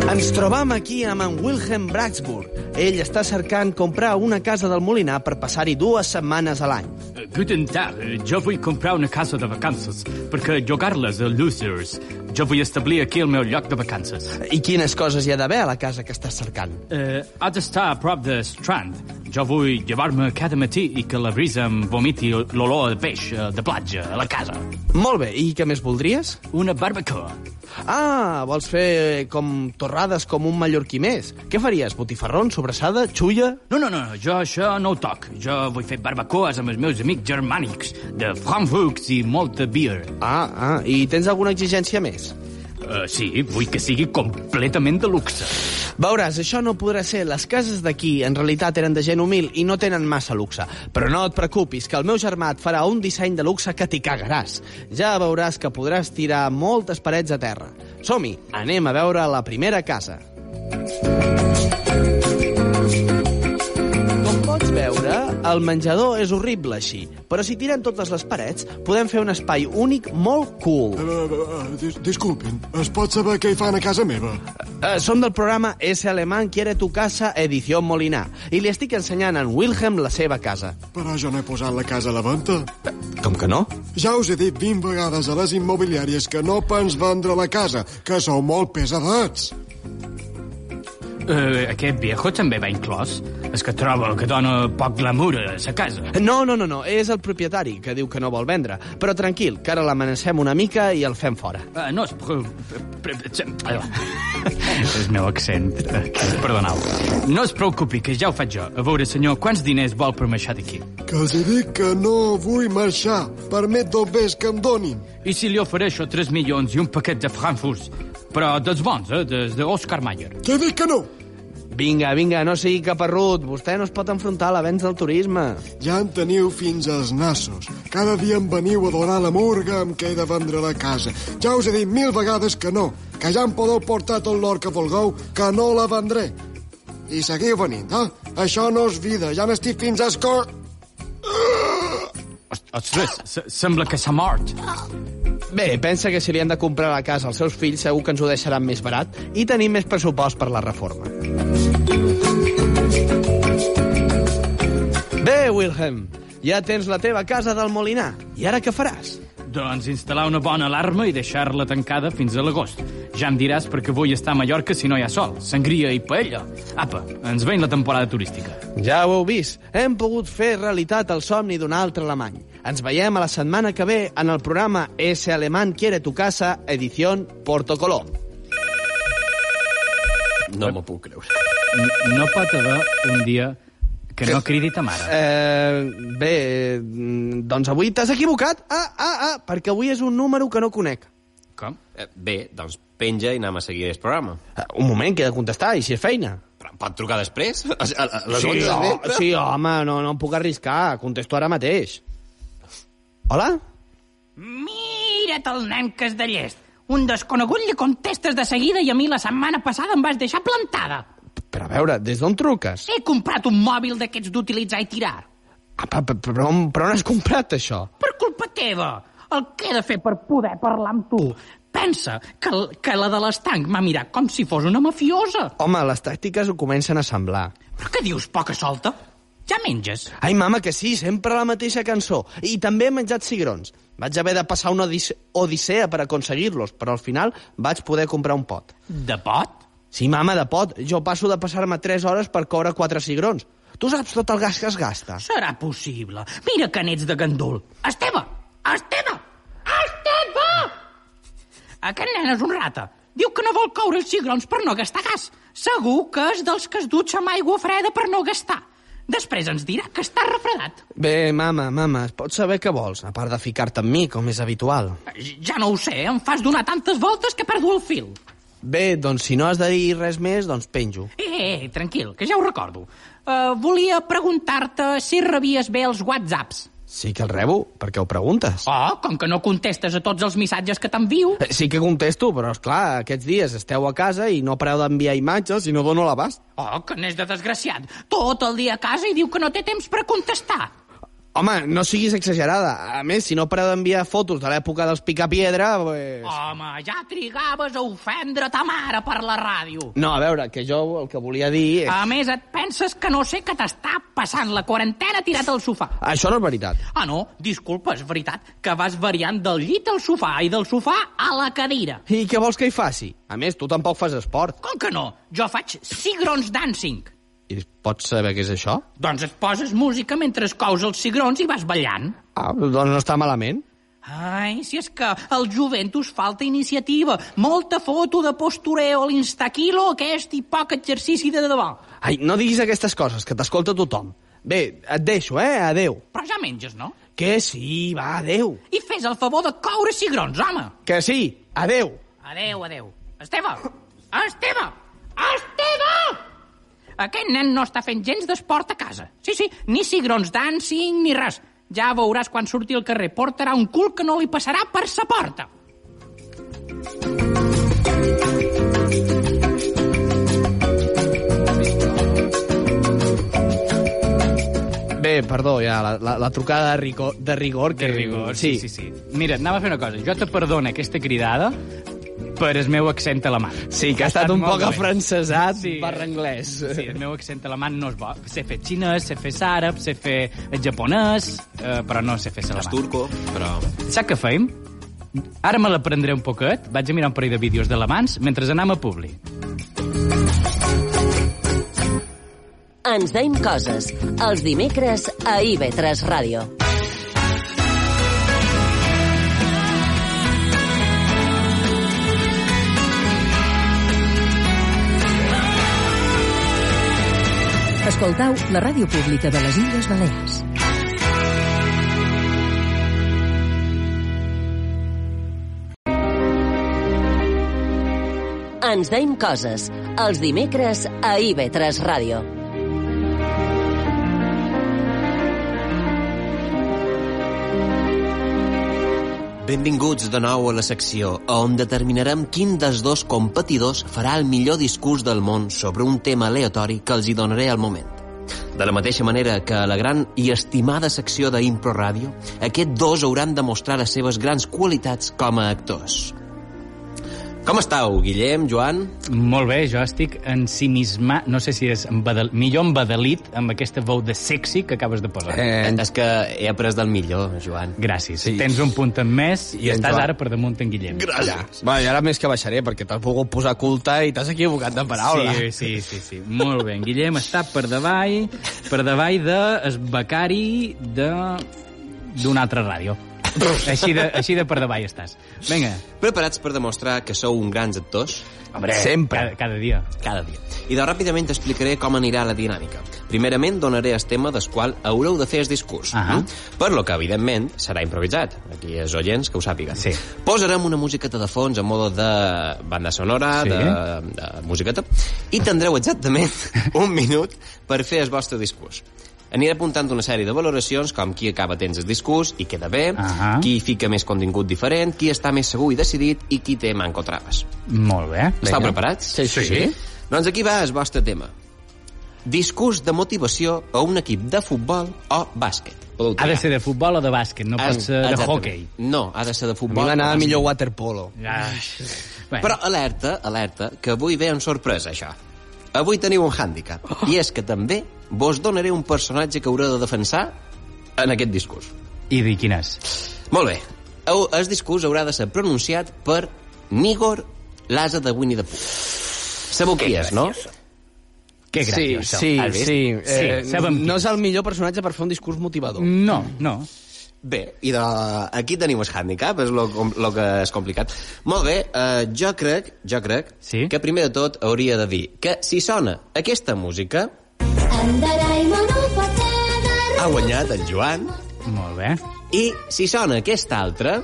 Ens trobam aquí amb en Wilhelm Braxburg. Ell està cercant comprar una casa del Molinar per passar-hi dues setmanes a l'any. Guten Tag, jo vull comprar una casa de vacances perquè jugar-les a Losers. Jo vull establir aquí el meu lloc de vacances. I quines coses hi ha d'haver a la casa que estàs cercant? Eh, ha d'estar a prop de Strand. Jo vull llevar-me cada matí i que la brisa em vomiti l'olor de peix eh, de platja a la casa. Molt bé, i què més voldries? Una barbacoa. Ah, vols fer com torrades com un mallorquí més. Què faries? Botifarrons, sobrassada, xulla? No, no, no, jo això no ho toc. Jo vull fer barbacoes amb els meus amics germànics, de Frankfurt i molta beer. Ah, ah, i tens alguna exigència més? Uh, sí, vull que sigui completament de luxe. Veuràs, això no podrà ser. Les cases d'aquí en realitat eren de gent humil i no tenen massa luxe. Però no et preocupis, que el meu germà et farà un disseny de luxe que t'hi cagaràs. Ja veuràs que podràs tirar moltes parets a terra. Som-hi, anem a veure la primera casa. Com pots veure, el menjador és horrible així, però si tirem totes les parets, podem fer un espai únic molt cool. Uh, dis disculpin, es pot saber què hi fan a casa meva? Uh, som del programa Ese Alemán quiere tu casa, edició Molinar, i li estic ensenyant a en Wilhelm la seva casa. Però jo no he posat la casa a la venda. Com que no? Ja us he dit 20 vegades a les immobiliàries que no pens vendre la casa, que sou molt pesadets. Uh, aquest viejo també va inclòs? És que troba que dona poc glamour a sa casa. No, no, no, no, és el propietari que diu que no vol vendre. Però tranquil, que ara l'amenacem una mica i el fem fora. Uh, no es... <laughs> el meu accent. eh, Perdoneu. No es preocupi, que ja ho faig jo. A veure, senyor, quants diners vol per marxar d'aquí? Que els dit que no vull marxar. Permet del bes que em donin. I si li ofereixo 3 milions i un paquet de Frankfurt? Però dels bons, eh? Des d'Oscar Mayer. T'he dit que no. Vinga, vinga, no sigui caparrut. Vostè no es pot enfrontar a l'avenç del turisme. Ja en teniu fins als nassos. Cada dia em veniu a donar la murga amb què he de vendre la casa. Ja us he dit mil vegades que no, que ja em podeu portar tot l'or que vulgueu, que no la vendré. I seguiu venint, eh? Això no és vida, ja n'estic fins als cor... Ostres, se- sembla que s'ha mort. Bé, pensa que si li han de comprar la casa als seus fills segur que ens ho deixaran més barat i tenim més pressupost per la reforma. Bé, Wilhelm, ja tens la teva casa del Molinar. I ara què faràs? Doncs instal·lar una bona alarma i deixar-la tancada fins a l'agost. Ja em diràs perquè vull estar a Mallorca si no hi ha sol, sangria i paella. Apa, ens veiem la temporada turística. Ja ho heu vist, hem pogut fer realitat el somni d'un altre alemany. Ens veiem a la setmana que ve en el programa Ese Alemán quiere tu casa, edición Porto Colom. No m'ho puc creure. N no pot haver un dia que no cridi ta mare. Eh, bé, mm, doncs avui t'has equivocat. Ah, ah, ah, perquè avui és un número que no conec. Com? Eh, bé, doncs penja i anem a seguir el programa. Eh, Un moment, que he de contestar, i si és feina. Però em pot trucar després? <laughs> A, a, a les Sí, 11 del oh, vespre? sí, home, no, no em puc arriscar. Contesto ara mateix. Hola? Mira't el nen que és de llest. Un desconegut li contestes de seguida i a mi la setmana passada em vas deixar plantada. Però a veure, des d'on truques? He comprat un mòbil d'aquests d'utilitzar i tirar. Ah, però, però, on- però on has comprat això? Per culpa teva. El que he de fer per poder parlar amb tu? pensa que, que la de l'estanc m'ha mirat com si fos una mafiosa. Home, les tàctiques ho comencen a semblar. Però què dius, poca solta? Ja menges? Ai, mama, que sí, sempre la mateixa cançó. I també he menjat cigrons. Vaig haver de passar una odisse odissea per aconseguir-los, però al final vaig poder comprar un pot. De pot? Sí, mama, de pot. Jo passo de passar-me 3 hores per coure 4 cigrons. Tu saps tot el gas que es gasta. Serà possible. Mira que n'ets de gandul. Esteve! Esteve! Esteve! Aquest nen és un rata. Diu que no vol coure els cigrons per no gastar gas. Segur que és dels que es dutxa amb aigua freda per no gastar. Després ens dirà que està refredat. Bé, mama, mama, es pot saber què vols, a part de ficar-te amb mi, com és habitual. Ja no ho sé, em fas donar tantes voltes que perdo el fil. Bé, doncs si no has de dir res més, doncs penjo. Eh, eh, tranquil, que ja ho recordo. Uh, volia preguntar-te si rebies bé els whatsapps. Sí que el rebo, per què ho preguntes? Oh, com que no contestes a tots els missatges que t'envio. Eh, Sí que contesto, però és clar, aquests dies esteu a casa i no pareu d'enviar imatges i no dono l'abast. Oh, que n'és de desgraciat. Tot el dia a casa i diu que no té temps per contestar. Home, no siguis exagerada. A més, si no pareu d'enviar fotos de l'època dels picapiedra... Pues... Home, ja trigaves a ofendre ta mare per la ràdio. No, a veure, que jo el que volia dir... És... A més, et penses que no sé que t'està passant la quarantena tirat al sofà. Això no és veritat. Ah, no? Disculpa, és veritat que vas variant del llit al sofà i del sofà a la cadira. I què vols que hi faci? A més, tu tampoc fas esport. Com que no? Jo faig cigrons dancing. I pots saber què és això? Doncs et poses música mentre cous els cigrons i vas ballant. Ah, doncs no està malament. Ai, si és que al jovent us falta iniciativa, molta foto de postureo a l'instaquilo aquest i poc exercici de debò. Ai, no diguis aquestes coses, que t'escolta tothom. Bé, et deixo, eh? Adeu. Però ja menges, no? Que sí, va, adeu. I fes el favor de coure cigrons, home. Que sí, adeu. Adeu, adeu. Esteve! Esteve! Esteve! Aquest nen no està fent gens d'esport a casa. Sí, sí, ni cigrons dancing ni res. Ja veuràs quan surti al carrer. Portarà un cul que no li passarà per sa porta. Bé, perdó, ja, la, la, la trucada de rigor, de rigor que... De rigor, sí, sí, sí. Mira, anava a fer una cosa. Jo te perdono aquesta cridada per el meu accent alemany. Sí, que ha estat un molt poc afrancesat Sí. barra anglès. Sí, el meu accent alemany no és bo. Sé fer xinès, sé fer àrab, sé fer el japonès, eh, però no sé fer És alemany. turco, però... Saps què feim? Ara me l'aprendré un poquet, vaig a mirar un parell de vídeos d'alemans mentre anam a Publi. Ens deim coses. Els dimecres a IB3 Ràdio. Escoltau la ràdio pública de les Illes Balears. Ens deim coses. Els dimecres a IB3 Ràdio. Benvinguts de nou a la secció on determinarem quin dels dos competidors farà el millor discurs del món sobre un tema aleatori que els hi donaré al moment. De la mateixa manera que a la gran i estimada secció d'Impro Ràdio, aquests dos hauran de mostrar les seves grans qualitats com a actors. Com estàu, Guillem, Joan? Molt bé, jo estic ensimismat, no sé si és embadal, millor embadalit amb aquesta veu de sexy que acabes de posar. Eh, és que he après del millor, Joan. Gràcies. Sí. Tens un punt en més i, I en estàs Joan. ara per damunt en Guillem. Gràcies. Bueno, i ara més que baixaré, perquè t'has volgut posar culta i t'has equivocat de paraula. Sí, sí, sí, sí. Molt bé. En Guillem està per davall, per davall de el becari de d'una altra ràdio. Així de, així de per davall estàs. Vinga. Preparats per demostrar que sou un grans actors? Hombre, Sempre. Cada, cada dia. Cada dia. I de ràpidament t'explicaré com anirà la dinàmica. Primerament donaré el tema del qual haureu de fer el discurs. Ahà. mm? Per lo que, evidentment, serà improvisat. Aquí els oients que ho sàpiguen. Sí. Posarem una musiqueta de fons en modo de banda sonora, Sí. de, de musiqueta, i tindreu exactament <laughs> un minut per fer el vostre discurs. Aniré apuntant una sèrie de valoracions com qui acaba tens el discurs i queda bé, Ahà. qui fica més contingut diferent, qui està més segur i decidit i qui té manco traves. Molt bé. Estau Vinga. preparats? Sí, sí, sí. Doncs aquí va el vostre tema. Discurs de motivació a un equip de futbol o bàsquet. Ha de ser de futbol o de bàsquet, no pot ser de hockey. No, ha de ser de A mi futbol. m'anava millor waterpolo. Ja. Bueno, Però alerta, alerta, que avui ve en sorpresa, això. Avui teniu un hàndicap, oh. i és que també vos donaré un personatge que haureu de defensar en aquest discurs. I dir quin és? Molt bé. El, el discurs haurà de ser pronunciat per Nigor, l'asa de Winnie the Pooh. Sabeu qui és, no? Que Sí, graciós, això. sí, vist? sí. Eh, Sí, sabem no és el millor personatge per fer un discurs motivador. No, no. Bé, i de... aquí tenim el handicap, és el que és complicat. Molt bé, eh, jo crec, jo crec Sí? que primer de tot hauria de dir que si sona aquesta música ha guanyat el Joan Molt bé. i si sona aquesta altra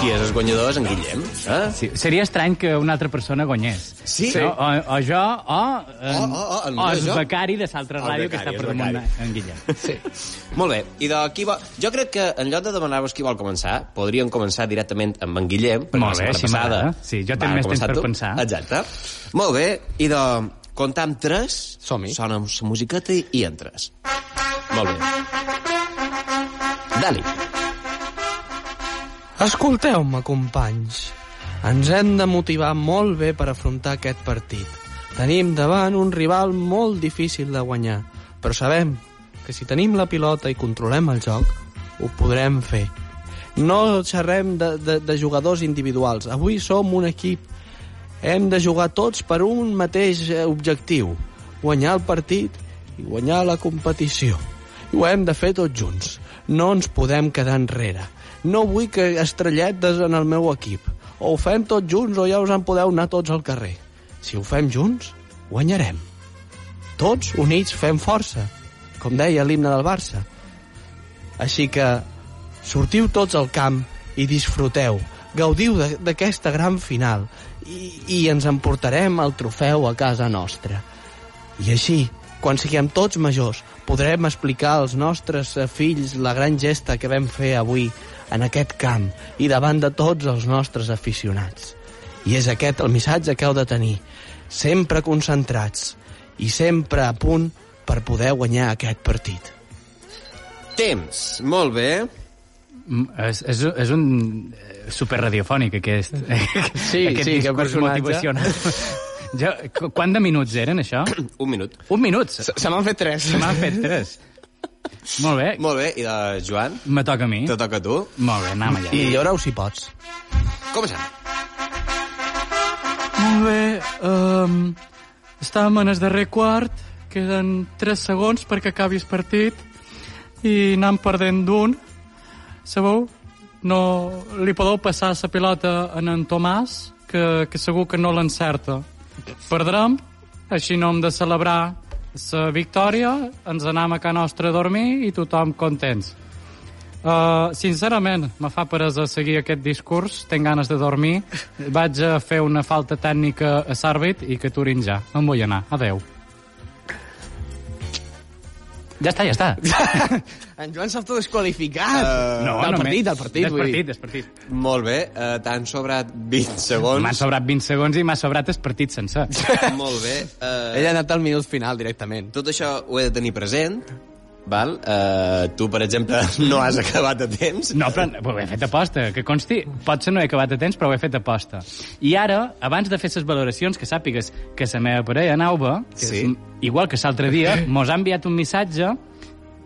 qui és el guanyador és en Guillem. Eh? Sí, seria estrany que una altra persona guanyés. Sí. No? O, o jo, o, en, O- o- o el o el jo. becari de l'altra ràdio que està per damunt en Guillem. <laughs> Sí. Molt bé, i de qui vol... Jo crec que en lloc de demanar-vos qui vol començar, podríem començar directament amb en Guillem, perquè Molt la bé, setmana així passada... m'agrada. Sí, jo tinc més temps per tu. pensar. Exacte. Molt bé, i de comptar amb tres, Som-hi. sona amb la musiqueta i, entres. Molt bé. Dali. Escolteu-me, companys. Ens hem de motivar molt bé per afrontar aquest partit. Tenim davant un rival molt difícil de guanyar, però sabem que si tenim la pilota i controlem el joc, ho podrem fer. No xerrem de, de, de jugadors individuals. Avui som un equip. Hem de jugar tots per un mateix eh, objectiu. Guanyar el partit i guanyar la competició. Ho hem de fer tots junts. No ens podem quedar enrere. No vull que estrelletes en el meu equip. O ho fem tots junts o ja us en podeu anar tots al carrer. Si ho fem junts, guanyarem. Tots units fem força, com deia l'himne del Barça. Així que sortiu tots al camp i disfruteu. Gaudiu d'aquesta gran final i, i ens emportarem el trofeu a casa nostra. I així, quan siguem tots majors, podrem explicar als nostres eh, fills la gran gesta que vam fer avui en aquest camp i davant de tots els nostres aficionats. I és aquest el missatge que heu de tenir, sempre concentrats i sempre a punt per poder guanyar aquest partit. Temps. Molt bé. Mm, És, és, és un eh, superradiofònic, aquest. Sí, <laughs> aquest sí, discurs personatge. motivacional. <laughs> Jo, qu- quant de minuts eren, això? <clears throat> Un minut. Un minut. Se, Se m'han fet tres. se m'han fet tres. Molt bé. Molt bé, i de Joan, Me toca a mi. te toca a tu. Molt bé, anem allà. I lloreu si pots. Comencem. Molt bé. Um, estàvem en el darrer quart. Queden 3 segons perquè acabi el partit i anem perdent d'un. Sabeu? No li podeu passar la pilota en en Tomàs, que, que segur que no l'encerta. Perdrem, així no hem de celebrar la victòria, ens anem a casa nostra a dormir i tothom contents. Uh, sincerament, me fa peresa seguir aquest discurs, tinc ganes de dormir. Vaig a fer una falta tècnica a l'àrbit i que aturin ja. Me'n vull anar. Adeu. Ja està, ja està. <laughs> En Joan s'ha desqualificat. Uh, No, del no partit, del partit, Del dir. partit, del partit. Molt bé, uh, t'han sobrat 20 segons. M'han sobrat 20 segons i m'ha sobrat el partit sencer. <laughs> Molt bé. Uh, Ell ha anat al minut final directament. Tot això ho he de tenir present, val? Uh, tu, per exemple, <laughs> no has acabat a temps. No, però, però ho he fet aposta, que consti. Potser no he acabat a temps, però ho he fet aposta. I ara, abans de fer les valoracions, que sàpigues que la meva parella, Nauva, que Sí. és, igual que l'altre dia, mos ha enviat un missatge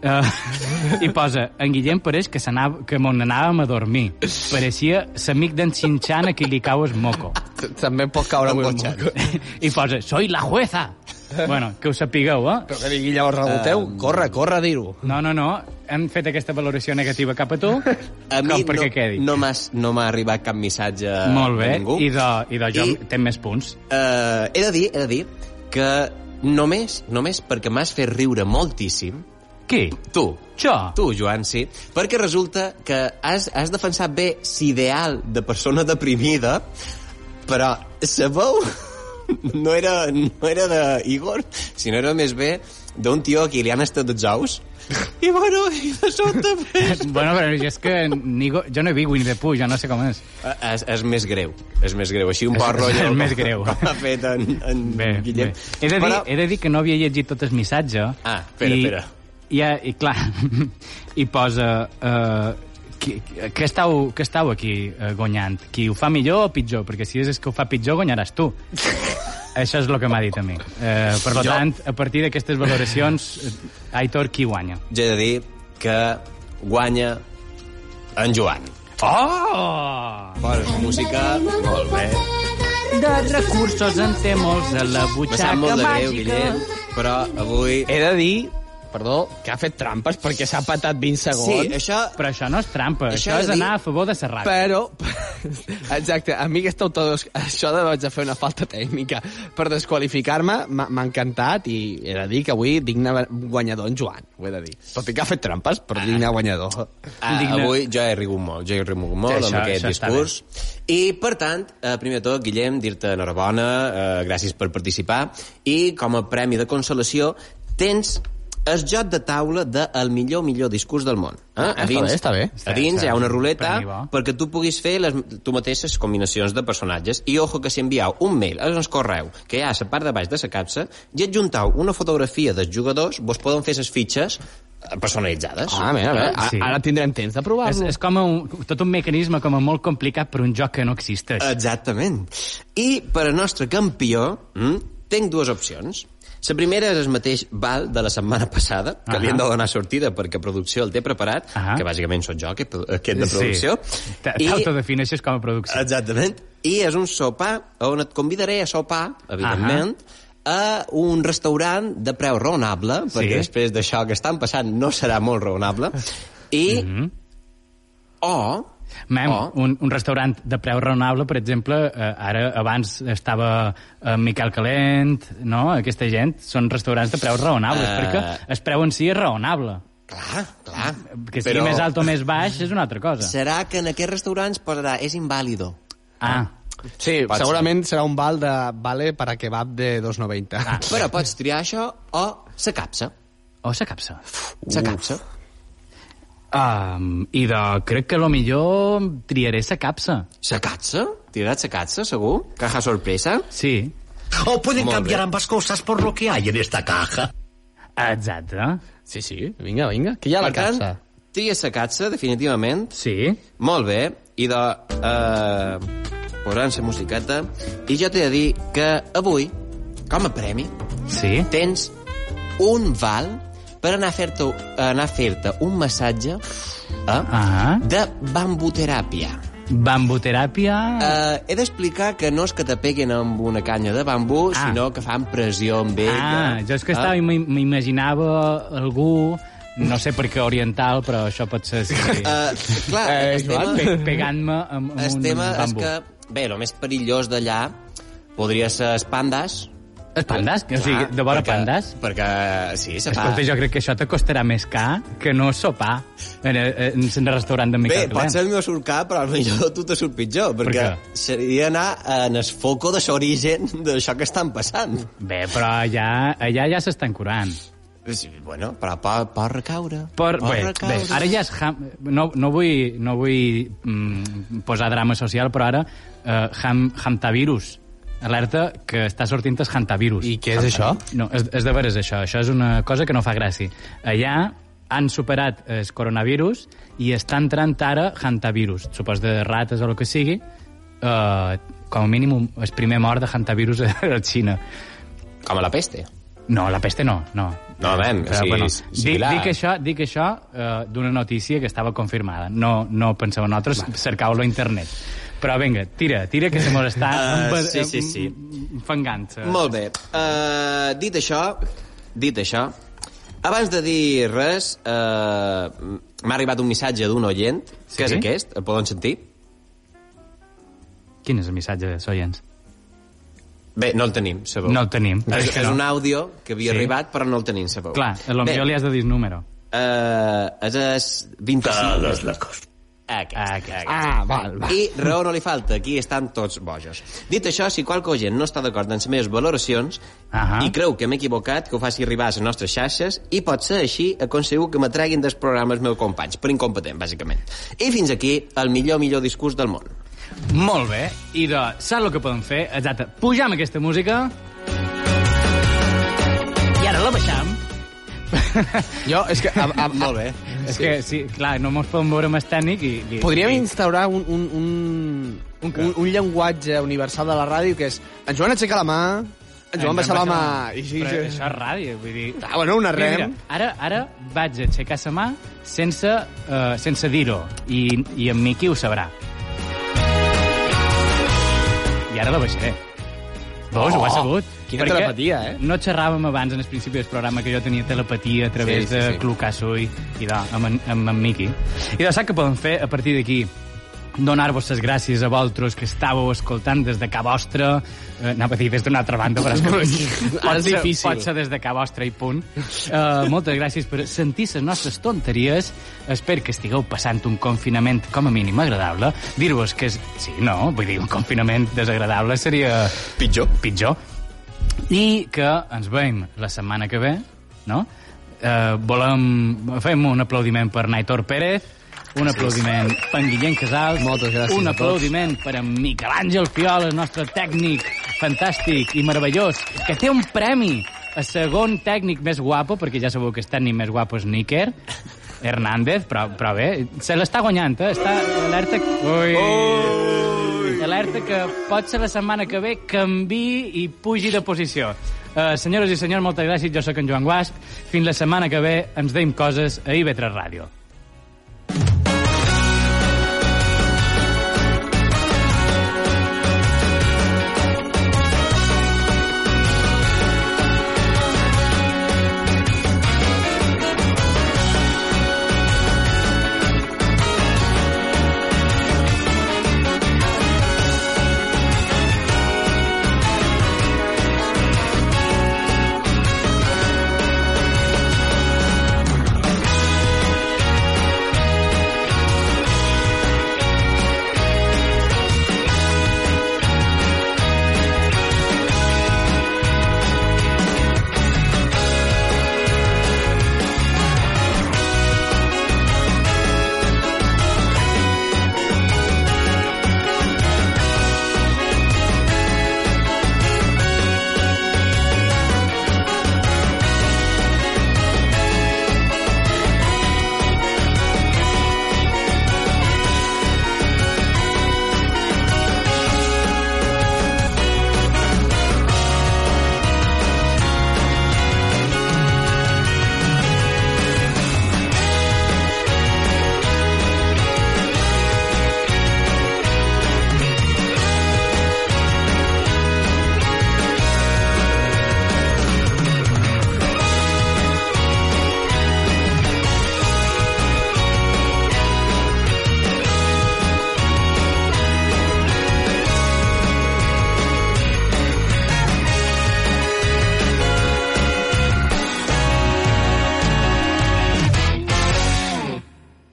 Uh, <laughs> i posa, en Guillem pareix que, s'anava- que m'on anàvem a dormir. Pareixia l'amic d'en Xinxan a qui li cau el moco. També pot caure Embotxat. moco. <laughs> I posa, soy la jueza. Bueno, que ho sapigueu, eh? Però que digui llavors reboteu. Um, Corre, corre a dir-ho. No, no, no. Hem fet aquesta valoració negativa cap a tu. <laughs> A mi perquè no, quedi. no m'has- no m'ha arribat cap missatge Molt bé. ningú. I de, i de jo I- I... tenc més punts. Uh, he de dir, he de dir que només, només perquè m'has fet riure moltíssim, Qui? tu, Jo? tu, Joan, sí, perquè resulta que has, has defensat bé l'ideal de persona deprimida, però sabeu? <laughs> No era, no era de Igor, sinó era més bé d'un tio a qui li han estat els ous. I bueno, i de sobte ves... <laughs> bueno, però és que Nigo, jo no he vist Winnie the Pooh, jo no sé com és. Eh, És, és més greu, és més greu. Així un poc rotllo... <laughs> és més greu. Com ha fet en, en Bé, Guillem. bé. He, de dir, Però- he de dir que no havia llegit tot el missatge. Ah, espera, i, espera. I, i clar, i posa... Uh, qui, que, estàu, que estàu aquí uh, guanyant? Qui ho fa millor o pitjor? Perquè si és el que ho fa pitjor, guanyaràs tu. <laughs> Això és el que m'ha dit a mi. Uh, per Jo- tant, a partir d'aquestes valoracions, eh, Aitor, qui guanya? Jo he de dir que guanya en Joan. Oh! Posa música, molt bé. De recursos en té molts a la butxaca de greu, màgica. Guillem, però avui... He de dir, perdó, que ha fet trampes perquè s'ha patat 20 segons. Sí, això... Però això no és trampa, Això això, és dir- anar a favor de Serrat. Però, <laughs> exacte, a mi aquesta autodós... Això de vaig a fer una falta tècnica per desqualificar-me m'ha encantat i he de dir que avui digne guanyador en Joan, ho he de dir. Tot i que ha fet trampes, però digne guanyador. Ah, avui jo he rigut molt, jo he rigut molt Sí, amb això- aquest això està discurs. I, per tant, eh, primer de tot, Guillem, dir-te enhorabona, eh, gràcies per participar, i com a premi de consolació tens el joc de taula de el millor millor discurs del món. Eh? Ah, està bé, està bé. A dins hi ha una ruleta perquè tu puguis fer les, tu mateixes combinacions de personatges i ojo que si envieu un mail al nostre correu que hi ha a la part de baix de la capsa i adjuntau una fotografia dels jugadors vos poden fer les fitxes eh, personalitzades. Ah, mira, bé, a- ara tindrem temps de provar-lo. És, és com un, tot un mecanisme com a molt complicat per un joc que no existeix. Exactament. I per al nostre campió hm, tinc dues opcions. La primera és el mateix Val de la setmana passada, que Ahà. li hem de donar sortida perquè producció el té preparat, que bàsicament sóc jo, aquest, aquest de producció. Sí. T'autodefineixes com a producció. Exactament. I és un sopar on et convidaré a sopar, evidentment, a un restaurant de preu raonable, Sí. perquè després d'això que estan passant no serà molt raonable, i... Mhm. O... Mem, o- un, un restaurant de preu raonable, per exemple, eh, ara abans estava eh, Miquel Calent, no? Aquesta gent són restaurants de preus raonables, Eh. perquè el preu en si és raonable. Clar, clar. Que sigui Però- més alt o més baix és una altra cosa. Serà que en aquests restaurants posarà és invàlido. Ah. Sí, Pot segurament serà un val de vale para kebab de 2,90. Ah. Però pots triar això o sa capsa. O sa capsa. Sa capsa. Um, I de, crec que lo millor triaré sa capsa. Sa capsa? Tiraràs sa capsa, segur? Caja sorpresa? Sí. O pueden Molt cambiar bé. ambas cosas por lo que hay en esta caja. Exacte. Sí, sí, vinga, vinga, que hi ha la Per tant, capsa. tria sa capsa, definitivament. Sí. Molt bé. I de... Uh, posant sa musiqueta. I jo t'he de dir que avui, com a premi, sí. tens un val per anar a fer-te anar a fer un massatge eh, Ah. de bambuteràpia. Bambuteràpia... Uh, he d'explicar que no és que te peguen amb una canya de bambú, Ah. sinó que fan pressió amb ella. Ah, jo és que Ah. estava, m'im- m'imaginava algú, no sé per què oriental, però això pot ser... Sí. Uh, <laughs> clar, Eh, el Joan, tema, pe <laughs> pegant-me amb, amb el un tema és bambú. que, bé, el més perillós d'allà podria ser els pandas. Els pandas? O sigui, de vora perquè, pandas? Perquè, sí, fa... Escolta, jo crec que això te costarà més car que no sopar en, en, en el restaurant de Bé, Miquel pot ser el meu surt car, però potser tu te surt pitjor, perquè què? seria anar en el foco de l'origen d'això que estan passant. Bé, però allà, allà ja s'estan curant. Sí, bueno, però pot, pot recaure. Per, pot bé, recaure. bé, ara ja és... Ham, no, no vull, no vull mm, posar drama social, però ara uh, ham, Hamtavirus. Alerta que està sortint el Hantavirus. I què és això? No, és, és de veres això. Això és una cosa que no fa gràcia. Allà han superat el coronavirus i està entrant ara Hantavirus. Supos de rates o el que sigui. Uh, com a mínim el primer mort de Hantavirus <laughs> a la Xina. Com a la peste. No, la peste no, no. No, nen, o sigui, bueno, és dic, similar. dic això, dic això uh, d'una notícia que estava confirmada. No, no penseu en nosaltres, cercau-lo a internet. Però vinga, tira, tira, que se mos està Uh, sí, sí, sí. enfangant. eh. Molt bé. Uh, dit això, dit això, abans de dir res, uh, m'ha arribat un missatge d'un oient, Sí? que és aquest, el poden sentir? Quin és el missatge de Soyens? Bé, no el tenim, sabeu. No el tenim. És, És que és no. un àudio que havia Sí. arribat, però no el tenim, sabeu. Clar, a lo Bé, millor li has de dir el número. Uh, és el 25. Todos locos. Aquest, aquest. Ah, val, val. I raó no li falta, aquí estan tots bojos. Dit això, si qualque gent no està d'acord amb les meves valoracions Ahà. i creu que m'he equivocat, que ho faci arribar a les nostres xarxes i pot ser així aconseguir que me treguin dels programes meus companys, per incompetent, bàsicament. I fins aquí el millor, millor discurs del món. Molt bé. I de, saps el que podem fer? Exacte. Pujam aquesta música. I ara la baixam. Jo, és que... A, a, Molt bé. És sí. que, sí, clar, no mos podem veure més tècnic i... i Podríem i... instaurar un, un, un, un, un, un llenguatge universal de la ràdio que és en Joan aixeca la mà, en Joan baixa la mà... I sí, Però això és ràdio, vull dir... Ah, bueno, una rem. Mira, ara, ara vaig aixecar la mà sense, uh, sense dir-ho, i, i en Miqui ho sabrà. I ara la baixaré. Veus, ho ha Oh, sabut? Quina Perquè telepatia, eh? No xerràvem abans, en el principi del programa, que jo tenia telepatia a través Sí, sí, de sí. Clucasso i, i de, amb, en, amb en Miqui. I de sap què podem fer a partir d'aquí? donar-vos les gràcies a vosaltres que estàveu escoltant des de ca vostra, eh, anava a dir des d'una altra banda, però és que pot, és ser, difícil. pot ser des de ca vostra i punt. Uh, moltes gràcies per sentir les nostres tonteries. Espero que estigueu passant un confinament com a mínim agradable. Dir-vos que és... Sí, no, vull dir, un confinament desagradable seria... Pitjor. Pitjor. I que ens veiem la setmana que ve, no? Eh, volem... Fem un aplaudiment per Naitor Pérez, un aplaudiment per en Guillem Casals, Moltes gràcies un aplaudiment per en Miquel Àngel Fiol, el nostre tècnic fantàstic i meravellós, que té un premi a segon tècnic més guapo, perquè ja sabeu que el tècnic més guapo és Níker, Hernández, però, però bé, se l'està guanyant, eh? Està alerta... Ui! Ui! Alerta que pot ser la setmana que ve canvi i pugi de posició. Uh, senyores i senyors, moltes gràcies. Jo sóc en Joan Guasp. Fins la setmana que ve ens deim coses a IB3 Ràdio.